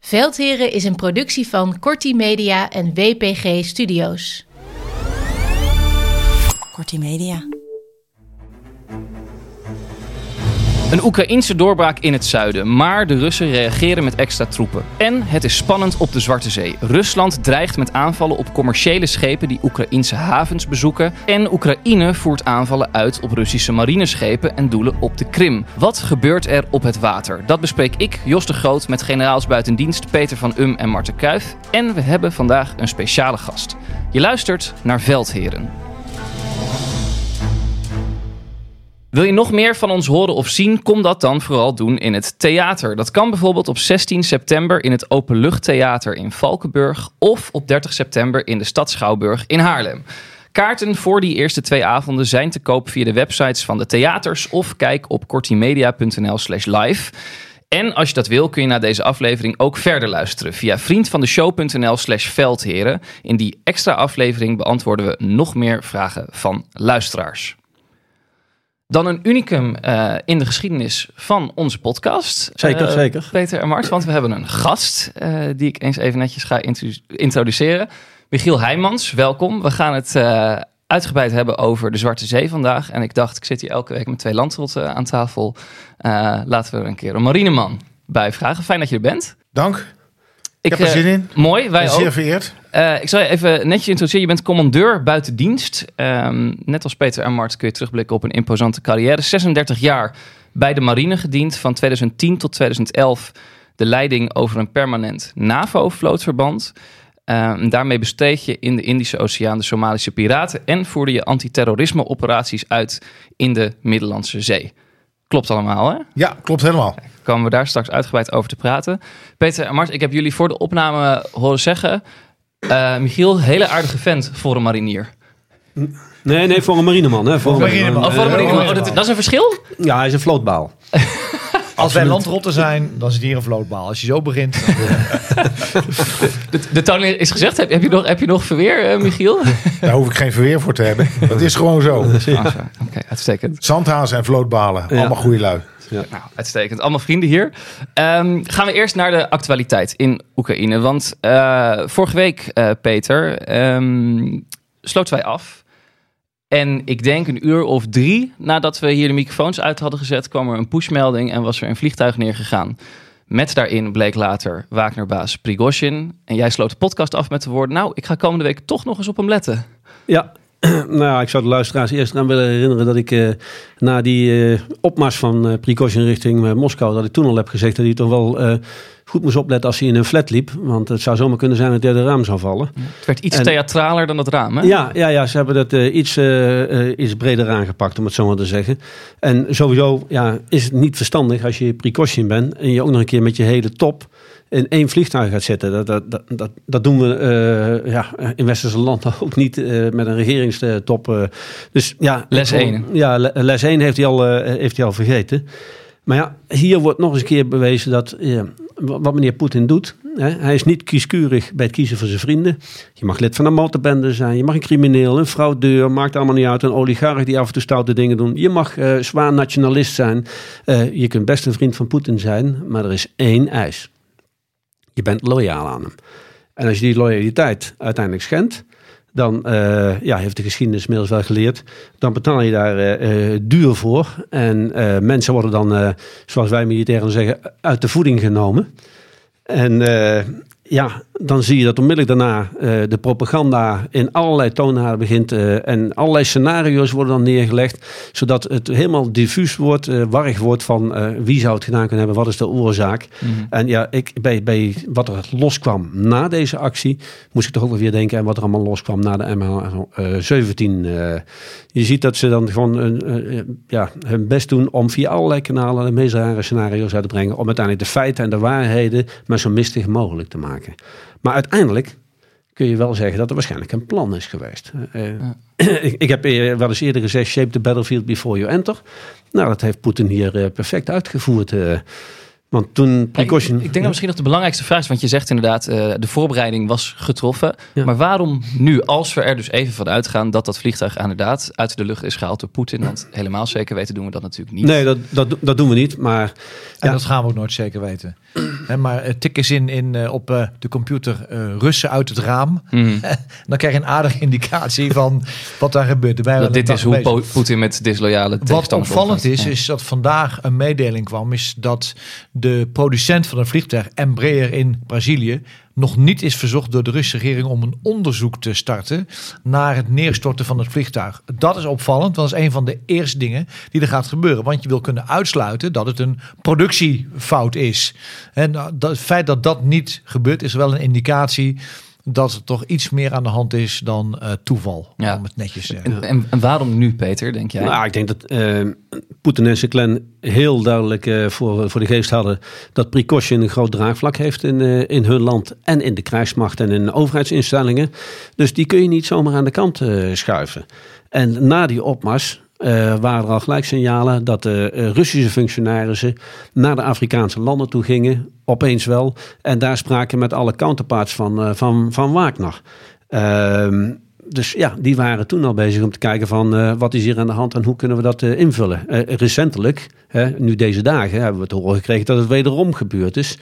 Veldheren is een productie van Corti Media en WPG Studios. Corti Media. Een Oekraïnse doorbraak in het zuiden, maar de Russen reageren met extra troepen. En het is spannend op de Zwarte Zee. Rusland dreigt met aanvallen op commerciële schepen die Oekraïnse havens bezoeken. En Oekraïne voert aanvallen uit op Russische marineschepen en doelen op de Krim. Wat gebeurt er op het water? Dat bespreek ik, Jos de Groot, met generaals buitendienst Peter van Um en Marten Kuif. En we hebben vandaag een speciale gast. Je luistert naar Veldheren. Wil je nog meer van ons horen of zien? Kom dat dan vooral doen in het theater. Dat kan bijvoorbeeld op 16 september in het Openluchttheater in Valkenburg of op 30 september in de Stad Schouwburg in Haarlem. Kaarten voor die eerste twee avonden zijn te koop via de websites van de theaters of kijk op kortimedia.nl/slash live. En als je dat wil, kun je na deze aflevering ook verder luisteren via vriendvandeshow.nl/slash veldheren. In die extra aflevering beantwoorden we nog meer vragen van luisteraars. Dan een unicum uh, in de geschiedenis van onze podcast. Zeker, uh, zeker. Peter en Mart, want we hebben een gast uh, die ik eens even netjes ga introduceren. Michiel Heijmans, welkom. We gaan het uitgebreid hebben over de Zwarte Zee vandaag. En ik dacht, ik zit hier elke week met twee landrotten aan tafel. laten we er een keer een marineman bij vragen. Fijn dat je er bent. Dank. Ik, heb er zin in. Mooi, wij Zeer ook. vereerd. Uh, ik zal je even netjes introduceren. Je bent commandeur buiten dienst. Um, net als Peter en Mart kun je terugblikken op een imposante carrière. 36 jaar bij de marine gediend. Van 2010 tot 2011 de leiding over een permanent NAVO-vlootverband. Um, daarmee besteed je in de Indische Oceaan de Somalische piraten... en voerde je antiterrorisme-operaties uit in de Middellandse Zee. Klopt allemaal, hè? Ja, klopt helemaal. Kijk, komen we daar straks uitgebreid over te praten. Peter en Mart, ik heb jullie voor de opname horen zeggen... Uh, Michiel, hele aardige vent voor een marinier. Nee, nee, voor een marineman. Hè? Voor een marineman. Oh, voor een marineman. Oh, dat, dat, is een verschil? Ja, hij is een vlootbaal. Als wij landrotten zijn, dan zit hier een vlootbaal. Als je zo begint... de, de toon is gezegd. Heb, heb, je, nog, heb je nog verweer, uh, Michiel? Daar hoef ik geen verweer voor te hebben. Dat is gewoon zo. Ja. Oké, okay, uitstekend. Zandhazen en vlootbalen. Ja. Allemaal goede lui. Ja. Nou, uitstekend. Allemaal vrienden hier. Um, gaan we eerst naar de actualiteit in Oekraïne. Want uh, vorige week, uh, Peter, um, sloten wij af. En ik denk een uur of drie nadat we hier de microfoons uit hadden gezet, kwam er een pushmelding en was er een vliegtuig neergegaan. Met daarin bleek later Wagnerbaas Prigozhin. En jij sloot de podcast af met de woorden: Nou, ik ga komende week toch nog eens op hem letten. Ja, nou, ik zou de luisteraars eerst aan willen herinneren dat ik uh, na die uh, opmars van uh, Prigozhin richting Moskou, dat ik toen al heb gezegd dat hij toch wel goed moest opletten als hij in een flat liep. Want het zou zomaar kunnen zijn dat hij het raam zou vallen. Het werd iets en, theatraler dan het raam, hè? Ja, ja, ja ze hebben dat iets, iets breder aangepakt, om het zo maar te zeggen. En sowieso ja, is het niet verstandig als je Prigozhin bent en je ook nog een keer met je hele top in één vliegtuig gaat zitten. Dat, dat, dat, dat doen we uh, ja, in westerse landen ook niet uh, met een regeringstop. Uh. Dus ja, les 1. Ja, les 1 heeft hij al, heeft hij al vergeten. Maar ja, hier wordt nog eens een keer bewezen dat ja, wat meneer Poetin doet. Hè, hij is niet kieskurig bij het kiezen van zijn vrienden. Je mag lid van een motorbende zijn. Je mag een crimineel, een fraudeur. Maakt allemaal niet uit. Een oligarch die af en toe stoute dingen doen. Je mag uh, zwaar nationalist zijn. Uh, je kunt best een vriend van Poetin zijn. Maar er is één eis. Je bent loyaal aan hem. En als je die loyaliteit uiteindelijk schendt dan uh, ja, heeft de geschiedenis inmiddels wel geleerd. Dan betaal je daar uh, uh, duur voor. En mensen worden dan, zoals wij militairen zeggen, uit de voeding genomen. En ja, dan zie je dat onmiddellijk daarna uh, de propaganda in allerlei toonaarden begint. Uh, en allerlei scenario's worden dan neergelegd. Zodat het helemaal diffuus wordt, uh, warrig wordt van wie zou het gedaan kunnen hebben, wat is de oorzaak. Mm -hmm. En ja, ik, bij, bij wat er loskwam na deze actie, moest ik toch ook weer denken aan wat er allemaal loskwam na de MH17. je ziet dat ze dan gewoon ja, hun best doen om via allerlei kanalen de meest rare scenario's uit te brengen. Om uiteindelijk de feiten en de waarheden maar zo mistig mogelijk te maken. Maar uiteindelijk kun je wel zeggen dat er waarschijnlijk een plan is geweest. Uh, ja. ik, ik, heb wel eens eerder gezegd, shape the battlefield before you enter. Nou, dat heeft Poetin hier uh, perfect uitgevoerd. Uh, want toen precaution... Ik, ik denk ja. dat misschien nog de belangrijkste vraag is, want je zegt inderdaad, uh, de voorbereiding was getroffen. Ja. Maar waarom nu, als we er dus even van uitgaan dat dat vliegtuig inderdaad uit de lucht is gehaald door Poetin? Want helemaal zeker weten doen we dat natuurlijk niet. Nee, dat, dat, dat doen we niet, maar... En dat gaan we ook nooit zeker weten. He, maar tik eens in, in uh, op uh, de computer Russen uit het raam. Mm. dan krijg je een aardige indicatie van wat daar gebeurt. Dat dit is hoe po Poetin met disloyale Wat opvallend is, is dat vandaag een mededeling kwam, is dat de producent van een vliegtuig, Embraer in Brazilië, nog niet is verzocht door de Russische regering om een onderzoek te starten naar het neerstorten van het vliegtuig. Dat is opvallend, want dat is een van de eerste dingen die er gaat gebeuren. Want je wil kunnen uitsluiten dat het een productiefout is. En het feit dat dat niet gebeurt, is wel een indicatie dat er toch iets meer aan de hand is dan uh, toeval. Ja. Om het netjes te zeggen. En, en, waarom nu, Peter, denk jij? Nou, ik denk dat uh, Poetin en zijn clan heel duidelijk uh, voor, voor de geest hadden dat Prigozhin een groot draagvlak heeft in, in hun land en in de krijgsmacht en in overheidsinstellingen. Dus die kun je niet zomaar aan de kant schuiven. En na die opmars uh, waren er al gelijk signalen dat de uh, Russische functionarissen naar de Afrikaanse landen toe gingen, opeens wel. En daar spraken met alle counterparts van, uh, van, van Wagner. Uh, dus ja, die waren toen al bezig om te kijken van wat is hier aan de hand en hoe kunnen we dat invullen. Recentelijk, nu deze dagen, hebben we te horen gekregen dat het wederom gebeurd is.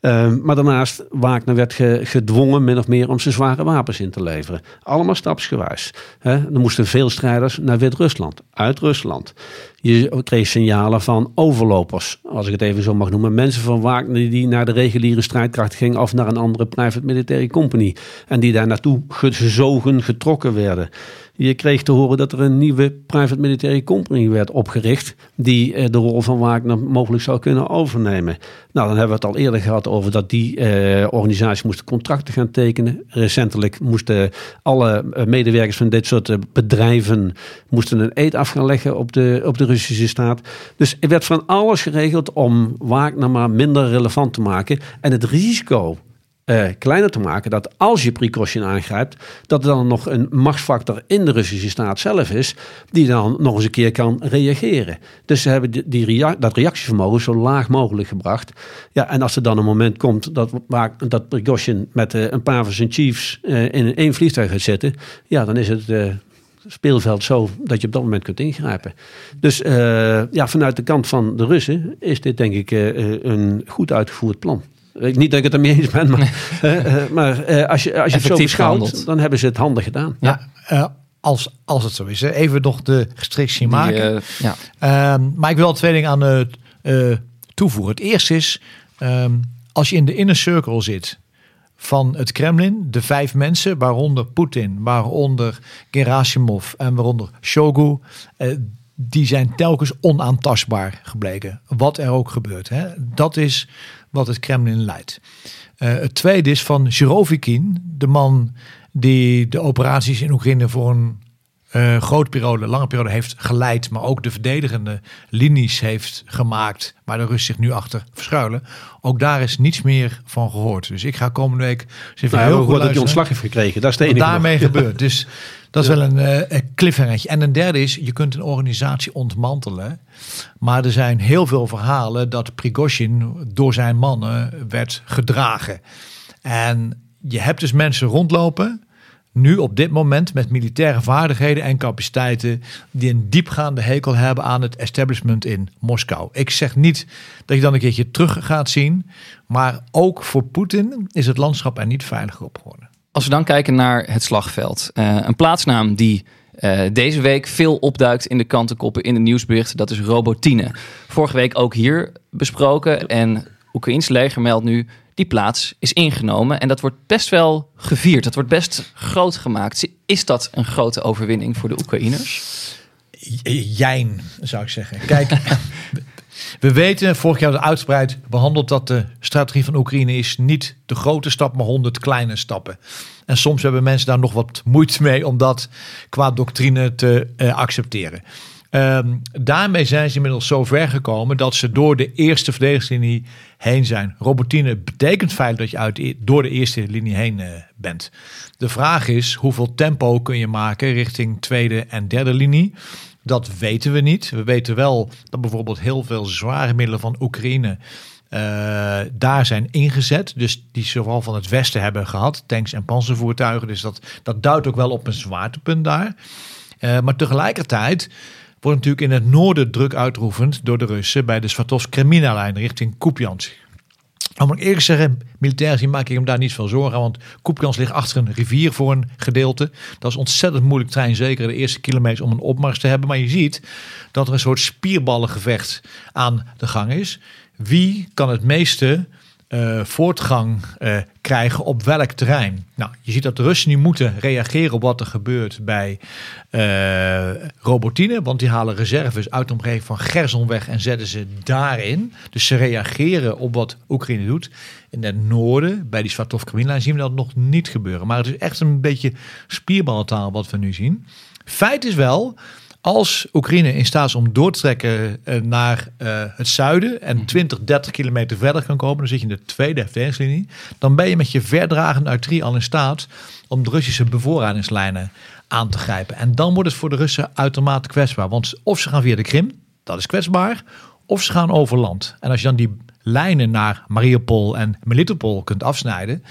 Ehm, maar daarnaast, Wagner werd ge, gedwongen min of meer om zijn zware wapens in te leveren. Allemaal stapsgewijs. Hè. Er moesten veel strijders naar Wit-Rusland, uit Rusland. Je kreeg signalen van overlopers, als ik het even zo mag noemen. Mensen van Wagner die naar de reguliere strijdkracht gingen of naar een andere private military company. En die daar naartoe gezogen, getrokken werden. Je kreeg te horen dat er een nieuwe private military company werd opgericht. Die eh, de rol van Wagner mogelijk zou kunnen overnemen. Nou, dan hebben we het al eerder gehad over dat die eh, organisatie moesten contracten gaan tekenen. Recentelijk moesten alle eh, medewerkers van dit soort bedrijven moesten een eed af gaan leggen op de, op de Russische staat. Dus er werd van alles geregeld om Wagner maar minder relevant te maken. En het risico uh, kleiner te maken. Dat als je precaution aangrijpt, dat er dan nog een machtsfactor in de Russische staat zelf is, die dan nog eens een keer kan reageren. Dus ze hebben die, dat reactievermogen zo laag mogelijk gebracht. Ja, en als er dan een moment komt dat, dat precaution met uh, een paar van zijn chiefs uh, in één vliegtuig gaat zitten, ja, dan is het speelveld zo dat je op dat moment kunt ingrijpen. Dus ja, vanuit de kant van de Russen is dit denk ik een goed uitgevoerd plan. Niet dat ik het ermee eens ben, maar, uh, maar uh, als je, als je het zo beschouwt, dan hebben ze het handig gedaan. Ja, uh, als, als het zo is. Hè. Even nog de restrictie maken. Ja. Ehm, maar ik wil twee dingen aan toevoegen. Het eerste is, um, als je in de inner circle zit van het Kremlin, de vijf mensen, waaronder Poetin, waaronder Gerasimov en waaronder Shogu, die zijn telkens onaantastbaar gebleken. Wat er ook gebeurt. Hè. Dat is wat het Kremlin leidt. Uh, het tweede is van Jurovikin, de man die de operaties in Oekraïne voor een uh, grote periode, lange periode heeft geleid, maar ook de verdedigende linies heeft gemaakt, waar de Russen zich nu achter verschuilen. Ook daar is niets meer van gehoord. Dus ik ga komende week even nou, heel goed dat hij ontslag heeft gekregen. Dat is de enige. Wat daarmee gebeurt. Dus Dat is wel een, uh, een cliffhangertje. En een derde is, je kunt een organisatie ontmantelen. Maar er zijn heel veel verhalen dat Prigozhin door zijn mannen werd gedragen. En je hebt dus mensen rondlopen nu op dit moment met militaire vaardigheden en capaciteiten die een diepgaande hekel hebben aan het establishment in Moskou. Ik zeg niet dat je dan een keertje terug gaat zien, maar ook voor Poetin is het landschap er niet veiliger op geworden. Als we dan kijken naar het slagveld, uh, een plaatsnaam die uh, deze week veel opduikt in de kantenkoppen in de nieuwsberichten, dat is Robotine. Vorige week ook hier besproken en Oekraïns leger meldt nu die plaats is ingenomen. En dat wordt best wel gevierd. Dat wordt best groot gemaakt. Is dat een grote overwinning voor de Oekraïners? Jijn, zou ik zeggen. Kijk, we weten, vorig jaar uitgebreid behandeld dat de strategie van Oekraïne is niet de grote stap, maar honderd kleine stappen. En soms hebben mensen daar nog wat moeite mee om dat qua doctrine te uh, accepteren. Um, daarmee zijn ze inmiddels zo ver gekomen dat ze door de eerste verdedigingslinie heen zijn. Robotine betekent feitelijk dat je uit, e- door de eerste linie heen uh, bent. De vraag is hoeveel tempo kun je maken richting tweede en derde linie. Dat weten we niet. We weten wel dat bijvoorbeeld heel veel zware middelen van Oekraïne uh, daar zijn ingezet. Dus die zowel van het westen hebben gehad, tanks en panzervoertuigen. Dus dat, dat duidt ook wel op een zwaartepunt daar. Uh, maar tegelijkertijd wordt natuurlijk in het noorden druk uitgeoefend door de Russen bij de Svatovsk-Kremina-lijn richting Kupiansk. Nou moet ik eerlijk zeggen, militair gezien maak ik hem daar niet veel zorgen want Kupiansk ligt achter een rivier voor een gedeelte. Dat is ontzettend moeilijk trein, zeker de eerste kilometers om een opmars te hebben. Maar je ziet dat er een soort spierballengevecht aan de gang is. Wie kan het meeste uh, voortgang uh, krijgen op welk terrein. Nou, je ziet dat de Russen nu moeten reageren op wat er gebeurt bij uh, Robotine, want die halen reserves uit de omgeving van Gerson weg en zetten ze daarin. Dus ze reageren op wat Oekraïne doet. In het noorden, bij die svatov zien we dat nog niet gebeuren. Maar het is echt een beetje spierballentaal wat we nu zien. Feit is wel als Oekraïne in staat is om door te trekken uh, naar uh, het zuiden en 20, 30 kilometer verder kan komen, dan zit je in de tweede verdedigingslinie, dan ben je met je verdragende artillerie al in staat om de Russische bevoorradingslijnen aan te grijpen. En dan wordt het voor de Russen uitermate kwetsbaar. Want of ze gaan via de Krim, dat is kwetsbaar, of ze gaan over land. En als je dan die lijnen naar Mariupol en Melitopol kunt afsnijden,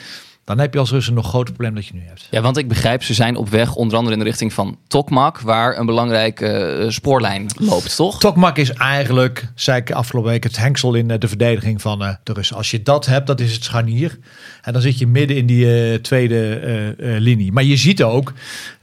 dan heb je als Russen nog groter probleem dat je nu hebt. Ja, want ik begrijp, ze zijn op weg onder andere in de richting van Tokmak, waar een belangrijke uh, spoorlijn loopt, toch? Tokmak is eigenlijk, zei ik afgelopen week, het hengsel in uh, de verdediging van uh, de Russen. Als je dat hebt, dat is het scharnier. En dan zit je midden in die tweede linie. Maar je ziet ook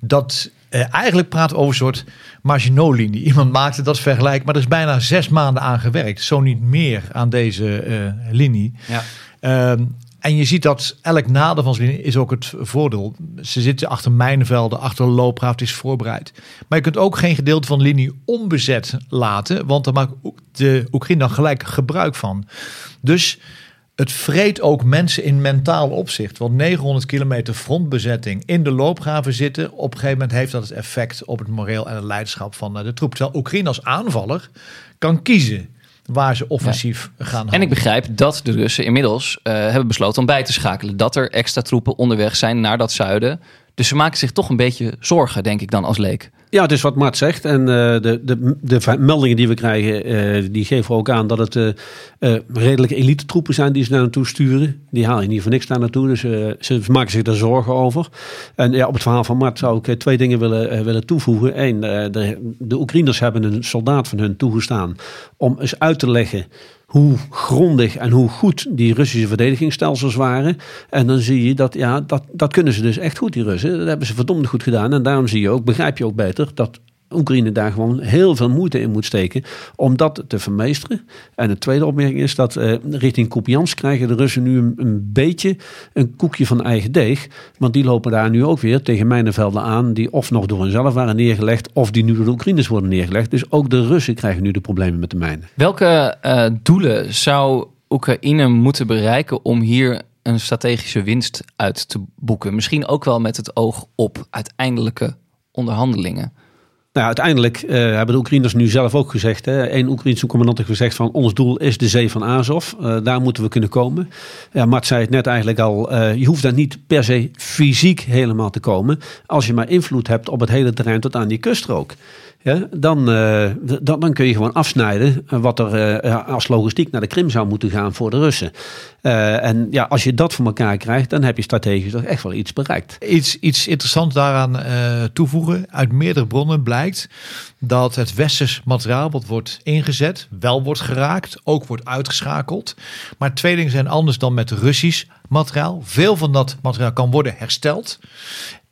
dat eigenlijk praat over een soort Maginot-linie. Iemand maakte dat vergelijk, maar er is bijna zes maanden aan gewerkt. Zo niet meer aan deze linie. Ja. Ehm, en je ziet dat elk nadeel van zijn is ook het voordeel. Ze zitten achter mijnvelden, achter loopgraaf, het is voorbereid. Maar je kunt ook geen gedeelte van linie onbezet laten, want daar maakt de Oekraïne dan gelijk gebruik van. Dus het vreet ook mensen in mentaal opzicht. Want 900 kilometer frontbezetting in de loopgraven zitten, op een gegeven moment heeft dat het effect op het moreel en het leiderschap van de troep. Terwijl Oekraïne als aanvaller kan kiezen waar ze offensief ja. gaan En ik begrijp dat de Russen inmiddels uh, hebben besloten om bij te schakelen. Dat er extra troepen onderweg zijn naar dat zuiden. Dus ze maken zich toch een beetje zorgen, denk ik dan als leek. Ja, is wat Mart zegt. En uh, de, de, de meldingen die we krijgen, uh, die geven ook aan dat het uh, redelijke elite troepen zijn die ze daar naartoe sturen. Die halen je niet voor niks daar naartoe. Dus ze maken zich daar zorgen over. En ja, op het verhaal van Mart zou ik twee dingen willen, willen toevoegen. Eén, de, de Oekraïners hebben een soldaat van hun toegestaan om eens uit te leggen hoe grondig en hoe goed die Russische verdedigingsstelsels waren. En dan zie je dat, ja, dat, dat kunnen ze dus echt goed, die Russen. Dat hebben ze verdomd goed gedaan. En daarom zie je ook, begrijp je ook beter, dat Oekraïne daar gewoon heel veel moeite in moet steken om dat te vermeesteren. En de tweede opmerking is dat uh, richting Kupiansk krijgen de Russen nu een, een, beetje een koekje van eigen deeg. Want die lopen daar nu ook weer tegen mijnenvelden aan die of nog door hunzelf waren neergelegd of die nu door de Oekraïners worden neergelegd. Dus ook de Russen krijgen nu de problemen met de mijnen. Welke uh, doelen zou Oekraïne moeten bereiken om hier een strategische winst uit te boeken? Misschien ook wel met het oog op uiteindelijke onderhandelingen. Nou, uiteindelijk uh, hebben de Oekraïners nu zelf ook gezegd. Eén Oekraïnse commandant heeft gezegd van ons doel is de zee van Azov. Uh, daar moeten we kunnen komen. Ja, Mart zei het net eigenlijk al. Uh, je hoeft daar niet per se fysiek helemaal te komen. Als je maar invloed hebt op het hele terrein tot aan die kuststrook. Ja, dan, uh, dan, dan kun je gewoon afsnijden wat er uh, als logistiek naar de Krim zou moeten gaan voor de Russen. En ja, als je dat voor elkaar krijgt, dan heb je strategisch toch echt wel iets bereikt. Iets, iets interessants daaraan toevoegen. Uit meerdere bronnen blijkt dat het westers materiaal wat wordt ingezet, wel wordt geraakt, ook wordt uitgeschakeld. Maar twee dingen zijn anders dan met Russisch materiaal. Veel van dat materiaal kan worden hersteld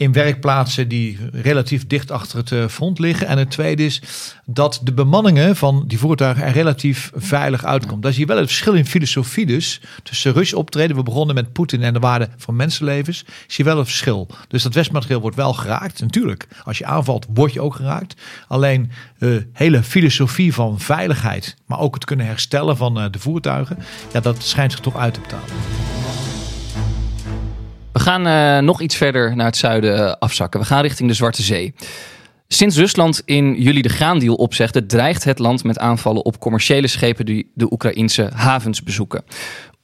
in werkplaatsen die relatief dicht achter het eh, front liggen. En het tweede is dat de bemanningen van die voertuigen er relatief veilig uitkomt. Daar zie je wel het verschil in filosofie dus tussen Russisch optreden. We begonnen met Poetin en de waarde van mensenlevens. Zie je wel een verschil. Dus dat westmateriaal wordt wel geraakt. Natuurlijk, als je aanvalt word je ook geraakt. Alleen de uh, hele filosofie van veiligheid, maar ook het kunnen herstellen van uh, de voertuigen. Ja, dat schijnt zich toch uit te betalen. Gaan uh, nog iets verder naar het zuiden uh, afzakken. We gaan richting de Zwarte Zee. Sinds Rusland in juli de graandeal opzegde, dreigt het land met aanvallen op commerciële schepen die de Oekraïnse havens bezoeken.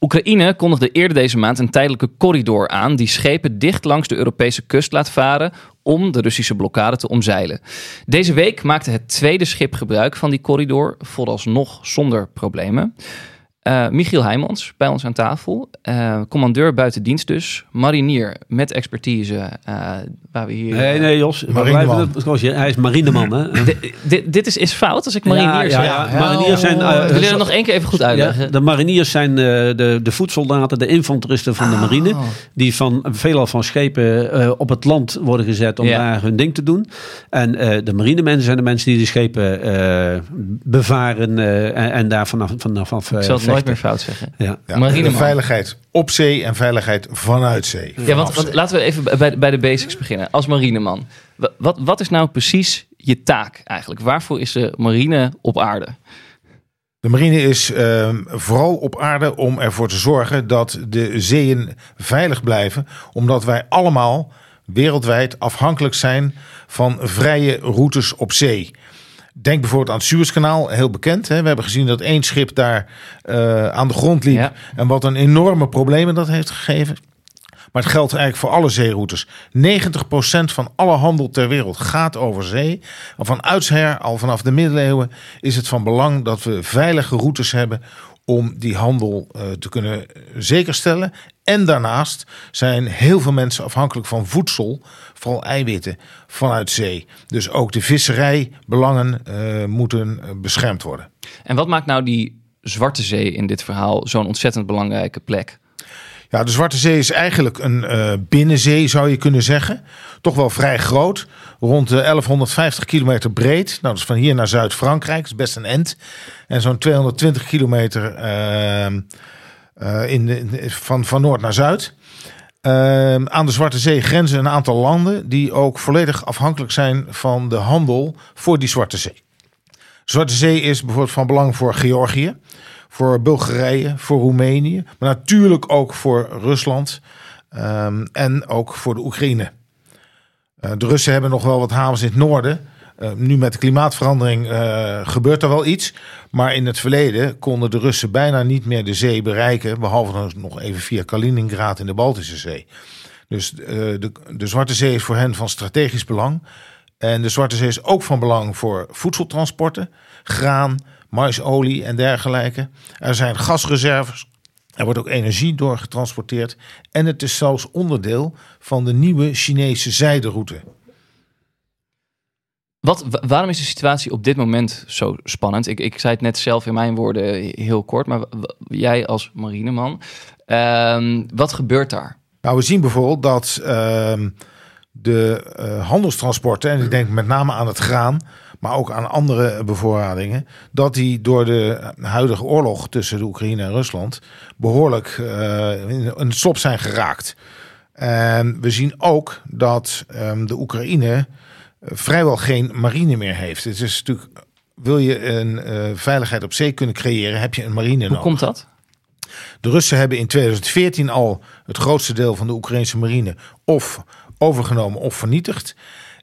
Oekraïne kondigde eerder deze maand een tijdelijke corridor aan die schepen dicht langs de Europese kust laat varen om de Russische blokkade te omzeilen. Deze week maakte het tweede schip gebruik van die corridor, vooralsnog zonder problemen. Uh, Michiel Heijmans bij ons aan tafel. Uh, commandeur buitendienst dus. Marinier met expertise. Uh, waar we hier... Nee, nee Jos. Hij is marineman. Hè? dit, dit is, is fout als ik marinier ja, zeg. Ja, ja. Mariniers zijn... Uh, Wil je dat nog één keer even goed uitleggen? Ja, de mariniers zijn de, de voedsoldaten, de infanteristen van de Oh. marine. Die van, veelal van schepen op het land worden gezet om Ja. daar hun ding te doen. En de marinemensen zijn de mensen die de schepen bevaren en, en daar vanaf, vanaf het nooit meer fout zeggen. Ja. Veiligheid op zee en veiligheid vanuit zee. Ja, want, laten we even bij, bij de basics beginnen. Als marineman, wa- wat, wat is nou precies je taak eigenlijk? Waarvoor is de marine op aarde? De marine is ehm, vooral op aarde om ervoor te zorgen dat de zeeën veilig blijven. Omdat wij allemaal wereldwijd afhankelijk zijn van vrije routes op zee. Denk bijvoorbeeld aan het Suezkanaal, heel bekend. Hè? We hebben gezien dat één schip daar eh, aan de grond liep. Ja. En wat een enorme problemen dat heeft gegeven. Maar het geldt eigenlijk voor alle zeeroutes. 90% van alle handel ter wereld gaat over zee. En van oudsher, al vanaf de middeleeuwen, is het van belang dat we veilige routes hebben om die handel eh, te kunnen zekerstellen. En daarnaast zijn heel veel mensen afhankelijk van voedsel, vooral eiwitten, vanuit zee. Dus ook de visserijbelangen eh, moeten eh, beschermd worden. En wat maakt nou die Zwarte Zee in dit verhaal zo'n ontzettend belangrijke plek? Ja, de Zwarte Zee is eigenlijk een eh, binnenzee, zou je kunnen zeggen. Toch wel vrij groot. Rond de 1150 kilometer breed. Nou, dat is van hier naar Zuid-Frankrijk. Dat is best een end. En zo'n 220 kilometer ehm, eh, in de, van, van noord naar zuid. Ehm, aan de Zwarte Zee grenzen een aantal landen die ook volledig afhankelijk zijn van de handel voor die Zwarte Zee. Zwarte Zee is bijvoorbeeld van belang voor Georgië, voor Bulgarije, voor Roemenië, maar natuurlijk ook voor Rusland ehm, en ook voor de Oekraïne. Eh, de Russen hebben nog wel wat havens in het noorden. Eh, nu met de klimaatverandering eh, gebeurt er wel iets. Maar in het verleden konden de Russen bijna niet meer de zee bereiken. Behalve nog even via Kaliningrad in de Baltische Zee. Dus de, de Zwarte Zee is voor hen van strategisch belang. En de Zwarte Zee is ook van belang voor voedseltransporten, graan, maisolie en dergelijke. Er zijn gasreserves. Er wordt ook energie door getransporteerd. En het is zelfs onderdeel van de nieuwe Chinese zijderoute. Wat, wa- waarom is de situatie op dit moment zo spannend? Ik, ik zei het net zelf in mijn woorden heel kort, maar jij als marineman, ehm, wat gebeurt daar? Nou, we zien bijvoorbeeld dat ehm, de eh, handelstransporten, en ik denk met name aan het graan, maar ook aan andere bevoorradingen, dat die door de huidige oorlog tussen de Oekraïne en Rusland behoorlijk eh, een slop zijn geraakt. En we zien ook dat ehm, de Oekraïne eh, vrijwel geen marine meer heeft. Het is natuurlijk, wil je een eh, veiligheid op zee kunnen creëren, heb je een marine Hoe nodig. komt dat? De Russen hebben in 2014 al het grootste deel van de Oekraïnse marine of overgenomen of vernietigd.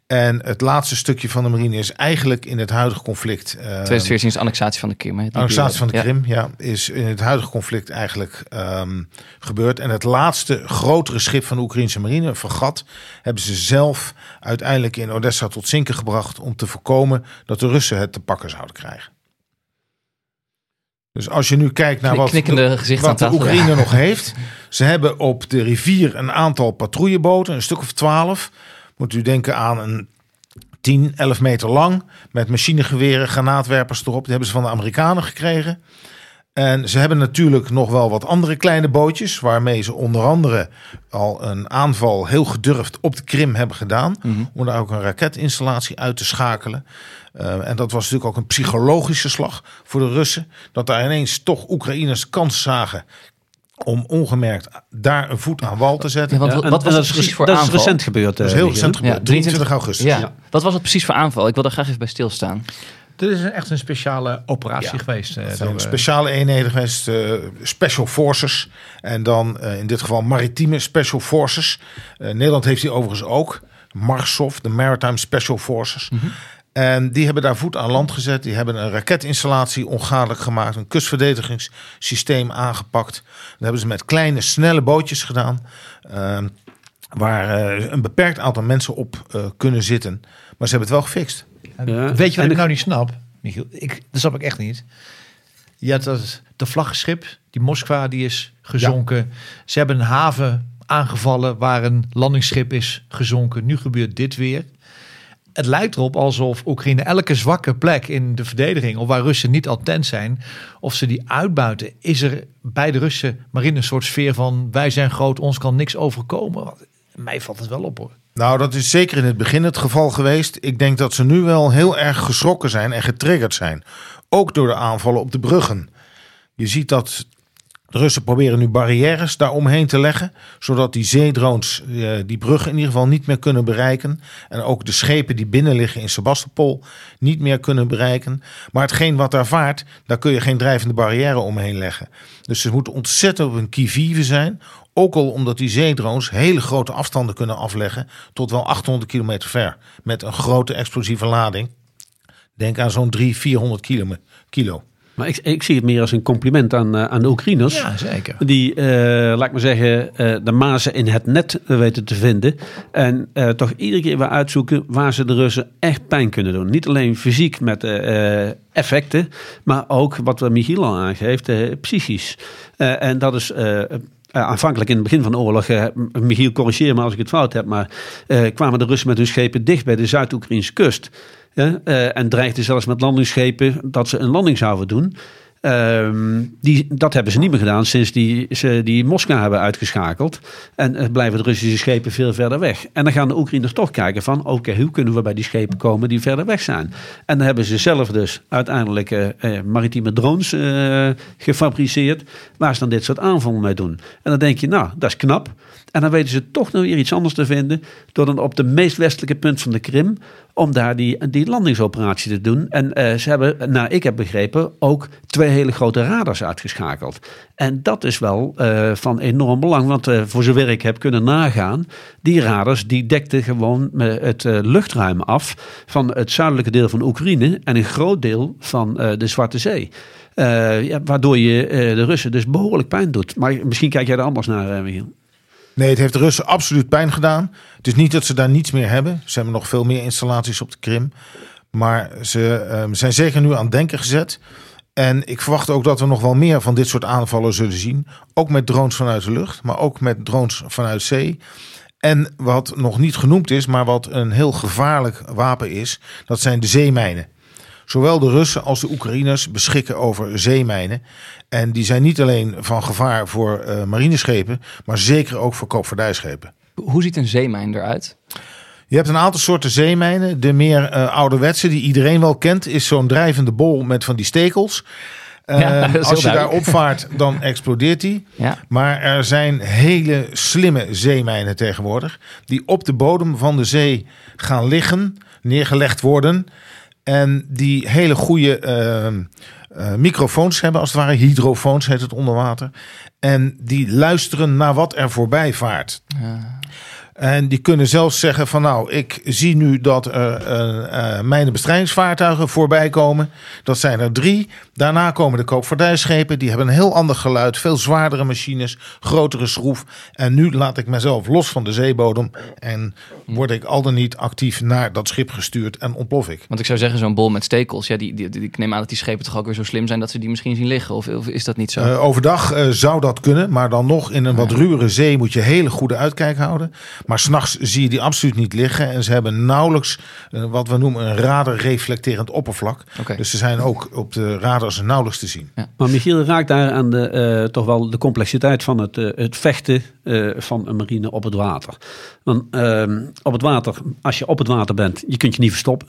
En het laatste stukje van de marine is eigenlijk in het huidige conflict. eh, 2014 is de annexatie van de Krim. hè, Annexatie van de. Krim, ja, is in het huidige conflict eigenlijk ehm, gebeurd. En het laatste grotere schip van de Oekraïnse marine, een fregat, hebben ze zelf uiteindelijk in Odessa tot zinken gebracht om te voorkomen dat de Russen het te pakken zouden krijgen. Dus als je nu kijkt naar wat, de, wat de Oekraïne ja. nog heeft. Ze hebben op de rivier een aantal patrouilleboten, een stuk of twaalf. Moet u denken aan een 10, 11 meter lang. Met machinegeweren, granaatwerpers erop. Die hebben ze van de Amerikanen gekregen. En ze hebben natuurlijk nog wel wat andere kleine bootjes. Waarmee ze onder andere al een aanval heel gedurfd op de Krim hebben gedaan. Om daar ook een raketinstallatie uit te schakelen. Eh, en dat was natuurlijk ook een psychologische slag voor de Russen. Dat daar ineens toch Oekraïners kans zagen om ongemerkt daar een voet aan wal te zetten. Ja, want Ja, wat en- was en het dat is precies rec- voor Dat is aanval? recent gebeurd. Dat is eh, heel recent gebeurd. Ja, 23 augustus. Ja. Wat was het precies voor aanval? Ik wil daar graag even bij stilstaan. Dit is een- echt een speciale operatie Ja, geweest. eh, Het door, zijn eh, speciale eenheden geweest, special forces. En dan eh, in dit geval maritieme special forces. Eh, Nederland heeft die overigens ook. Marsov, de Maritime Special Forces. En die hebben daar voet aan land gezet. Die hebben een raketinstallatie ongadelijk gemaakt. Een kustverdedigingssysteem aangepakt. Dat hebben ze met kleine, snelle bootjes gedaan. eh, waar eh, een beperkt aantal mensen op eh, kunnen zitten. Maar ze hebben het wel gefixt. Ja, Weet je wat en ik nou niet snap, Michiel? Ik, dat snap ik echt niet. Je had dat, de vlaggenschip, die Moskva, die is gezonken. Ze hebben een haven aangevallen waar een landingsschip is gezonken. Nu gebeurt dit weer. Het lijkt erop alsof Oekraïne elke zwakke plek in de verdediging, of waar Russen niet attent zijn, of ze die uitbuiten, is er bij de Russen marine een soort sfeer van wij zijn groot, ons kan niks overkomen. Mij valt het wel op hoor. Nou, dat is zeker in het begin het geval geweest. Ik denk dat ze nu wel heel erg geschrokken zijn en getriggerd zijn. Ook door de aanvallen op de bruggen. Je ziet dat de Russen proberen nu barrières daaromheen te leggen. Zodat die zeedrones eh, die bruggen in ieder geval niet meer kunnen bereiken. En ook de schepen die binnen liggen in Sebastopol niet meer kunnen bereiken. Maar hetgeen wat daar vaart, daar kun je geen drijvende barrière omheen leggen. Dus ze moeten ontzettend op een kivive zijn. Ook al omdat die zeedrones hele grote afstanden kunnen afleggen. Tot wel 800 kilometer ver. Met een grote explosieve lading. Denk aan zo'n 300, 400 kilo. Maar ik, ik zie het meer als een compliment aan, eh, aan de Oekraïners. Ja, zeker. Die, eh, laat ik maar zeggen, eh, de mazen in het net weten te vinden. En toch iedere keer weer uitzoeken waar ze de Russen echt pijn kunnen doen. Niet alleen fysiek met effecten, maar ook wat Michiel al aangeeft, psychisch. En dat is. aanvankelijk in het begin van de oorlog, Michiel corrigeer me als ik het fout heb, maar kwamen de Russen met hun schepen dicht bij de Zuid-Oekraïnse kust. Ja, eh, en dreigden zelfs met landingsschepen dat ze een landing zouden doen. Ehm, die, dat hebben ze niet meer gedaan sinds die, ze die Moskou hebben uitgeschakeld. En eh, blijven de Russische schepen veel verder weg. En dan gaan de Oekraïners toch kijken van... oké, hoe kunnen we bij die schepen komen die verder weg zijn? En dan hebben ze zelf dus uiteindelijk eh, eh, maritieme drones gefabriceerd... waar ze dan dit soort aanvallen mee doen. En dan denk je, nou, dat is knap. En dan weten ze toch nog weer iets anders te vinden... door dan op de meest westelijke punt van de Krim... om daar die, die landingsoperatie te doen. En eh, ze hebben, nou ik heb begrepen, ook twee hele grote radars uitgeschakeld. En dat is wel eh, van enorm belang. Want eh, voor zover ik heb kunnen nagaan... die radars die dekten gewoon het luchtruim af... van het zuidelijke deel van Oekraïne... en een groot deel van de Zwarte Zee. Ja, waardoor je de Russen dus behoorlijk pijn doet. Maar misschien kijk jij er anders naar, Michiel. Nee, het heeft Russen absoluut pijn gedaan. Het is niet dat ze daar niets meer hebben. Ze hebben nog veel meer installaties op de Krim. Maar ze ehm, zijn zeker nu aan het denken gezet. En ik verwacht ook dat we nog wel meer van dit soort aanvallen zullen zien. Ook met drones vanuit de lucht, maar ook met drones vanuit zee. En wat nog niet genoemd is, maar wat een heel gevaarlijk wapen is, dat zijn de zeemijnen. Zowel de Russen als de Oekraïners beschikken over zeemijnen. En die zijn niet alleen van gevaar voor eh, marineschepen, maar zeker ook voor koopvaardijschepen. Hoe ziet een zeemijn eruit? Je hebt een aantal soorten zeemijnen. De meer eh, ouderwetse, die iedereen wel kent, is zo'n drijvende bol met van die stekels. Eh, Ja, als je daar opvaart, dan explodeert die. Ja. Maar er zijn hele slimme zeemijnen tegenwoordig. Die op de bodem van de zee gaan liggen, neergelegd worden. En die hele goede eh, eh, microfoons hebben, als het ware. Hydrofoons heet het onder water. En die luisteren naar wat er voorbij vaart. En die kunnen zelfs zeggen van nou, ik zie nu dat er uh, uh, mijne bestrijdingsvaartuigen voorbij komen. Dat zijn er drie. Daarna komen de koopvaardijschepen. Die hebben een heel ander geluid. Veel zwaardere machines, grotere schroef. En nu laat ik mezelf los van de zeebodem. En word ik al dan niet actief naar dat schip gestuurd en ontplof ik. Want ik zou zeggen, zo'n bol met stekels. Ja, die, die, die, ik neem aan dat die schepen toch ook weer zo slim zijn dat ze die misschien zien liggen. Of, of is dat niet zo? Uh, overdag zou dat kunnen. Maar dan nog in een wat ruwere zee moet je hele goede uitkijk houden. Maar s'nachts zie je die absoluut niet liggen. En ze hebben nauwelijks uh, wat we noemen een radarreflecterend oppervlak. Okay. Dus ze zijn ook op de radars nauwelijks te zien. Ja. Maar Michiel raakt daar aan de, uh, toch wel de complexiteit van het, uh, het vechten van een marine op het water. Want ehm, op het water, als je op het water bent, je kunt je niet verstoppen.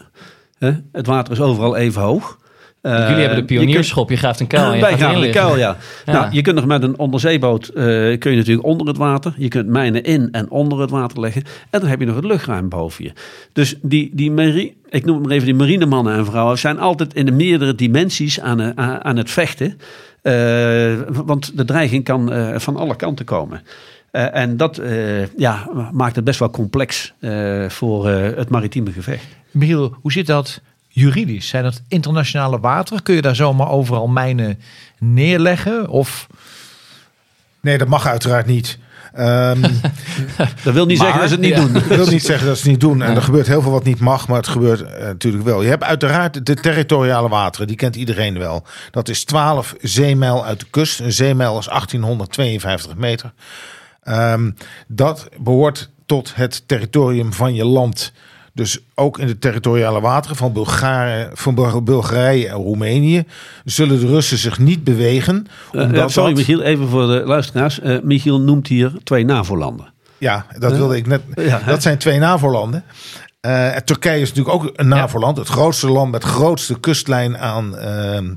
Het water is overal even hoog. Uh, Jullie hebben de pionierschop, je, je graaft een kuil. En je wij graven een kuil, ja. ja. Nou, je kunt nog met een onderzeeboot, uh, kun je natuurlijk onder het water. Je kunt mijnen in en onder het water leggen. En dan heb je nog het luchtruim boven je. Dus die, die marine, ik noem het maar even die marinemannen en vrouwen, zijn altijd in de meerdere dimensies aan, aan het vechten. Uh, want de dreiging kan van alle kanten komen. Uh, en dat uh, ja, maakt het best wel complex uh, voor het maritieme gevecht. Michiel, hoe zit dat juridisch? Zijn dat internationale wateren? Kun je daar zomaar overal mijnen neerleggen? Of... Nee, dat mag uiteraard niet. Um, dat wil niet maar, zeggen dat ze het niet ja, doen. Dat wil niet zeggen dat ze het niet doen. En er gebeurt heel veel wat niet mag, maar het gebeurt uh, natuurlijk wel. Je hebt uiteraard de territoriale wateren, die kent iedereen wel. Dat is 12 zeemijl uit de kust. Een zeemijl is 1852 meter. Um, dat behoort tot het territorium van je land. Dus ook in de territoriale wateren van, Bulgaren, van Bulgarije en Roemenië zullen de Russen zich niet bewegen. Omdat uh, sorry dat... Michiel, even voor de luisteraars. Uh, Michiel noemt hier twee NAVO-landen. Ja, dat uh, wilde ik net. Ja, dat zijn twee NAVO-landen. Turkije is natuurlijk ook een NAVO-land. Het grootste land met de grootste kustlijn aan ehm,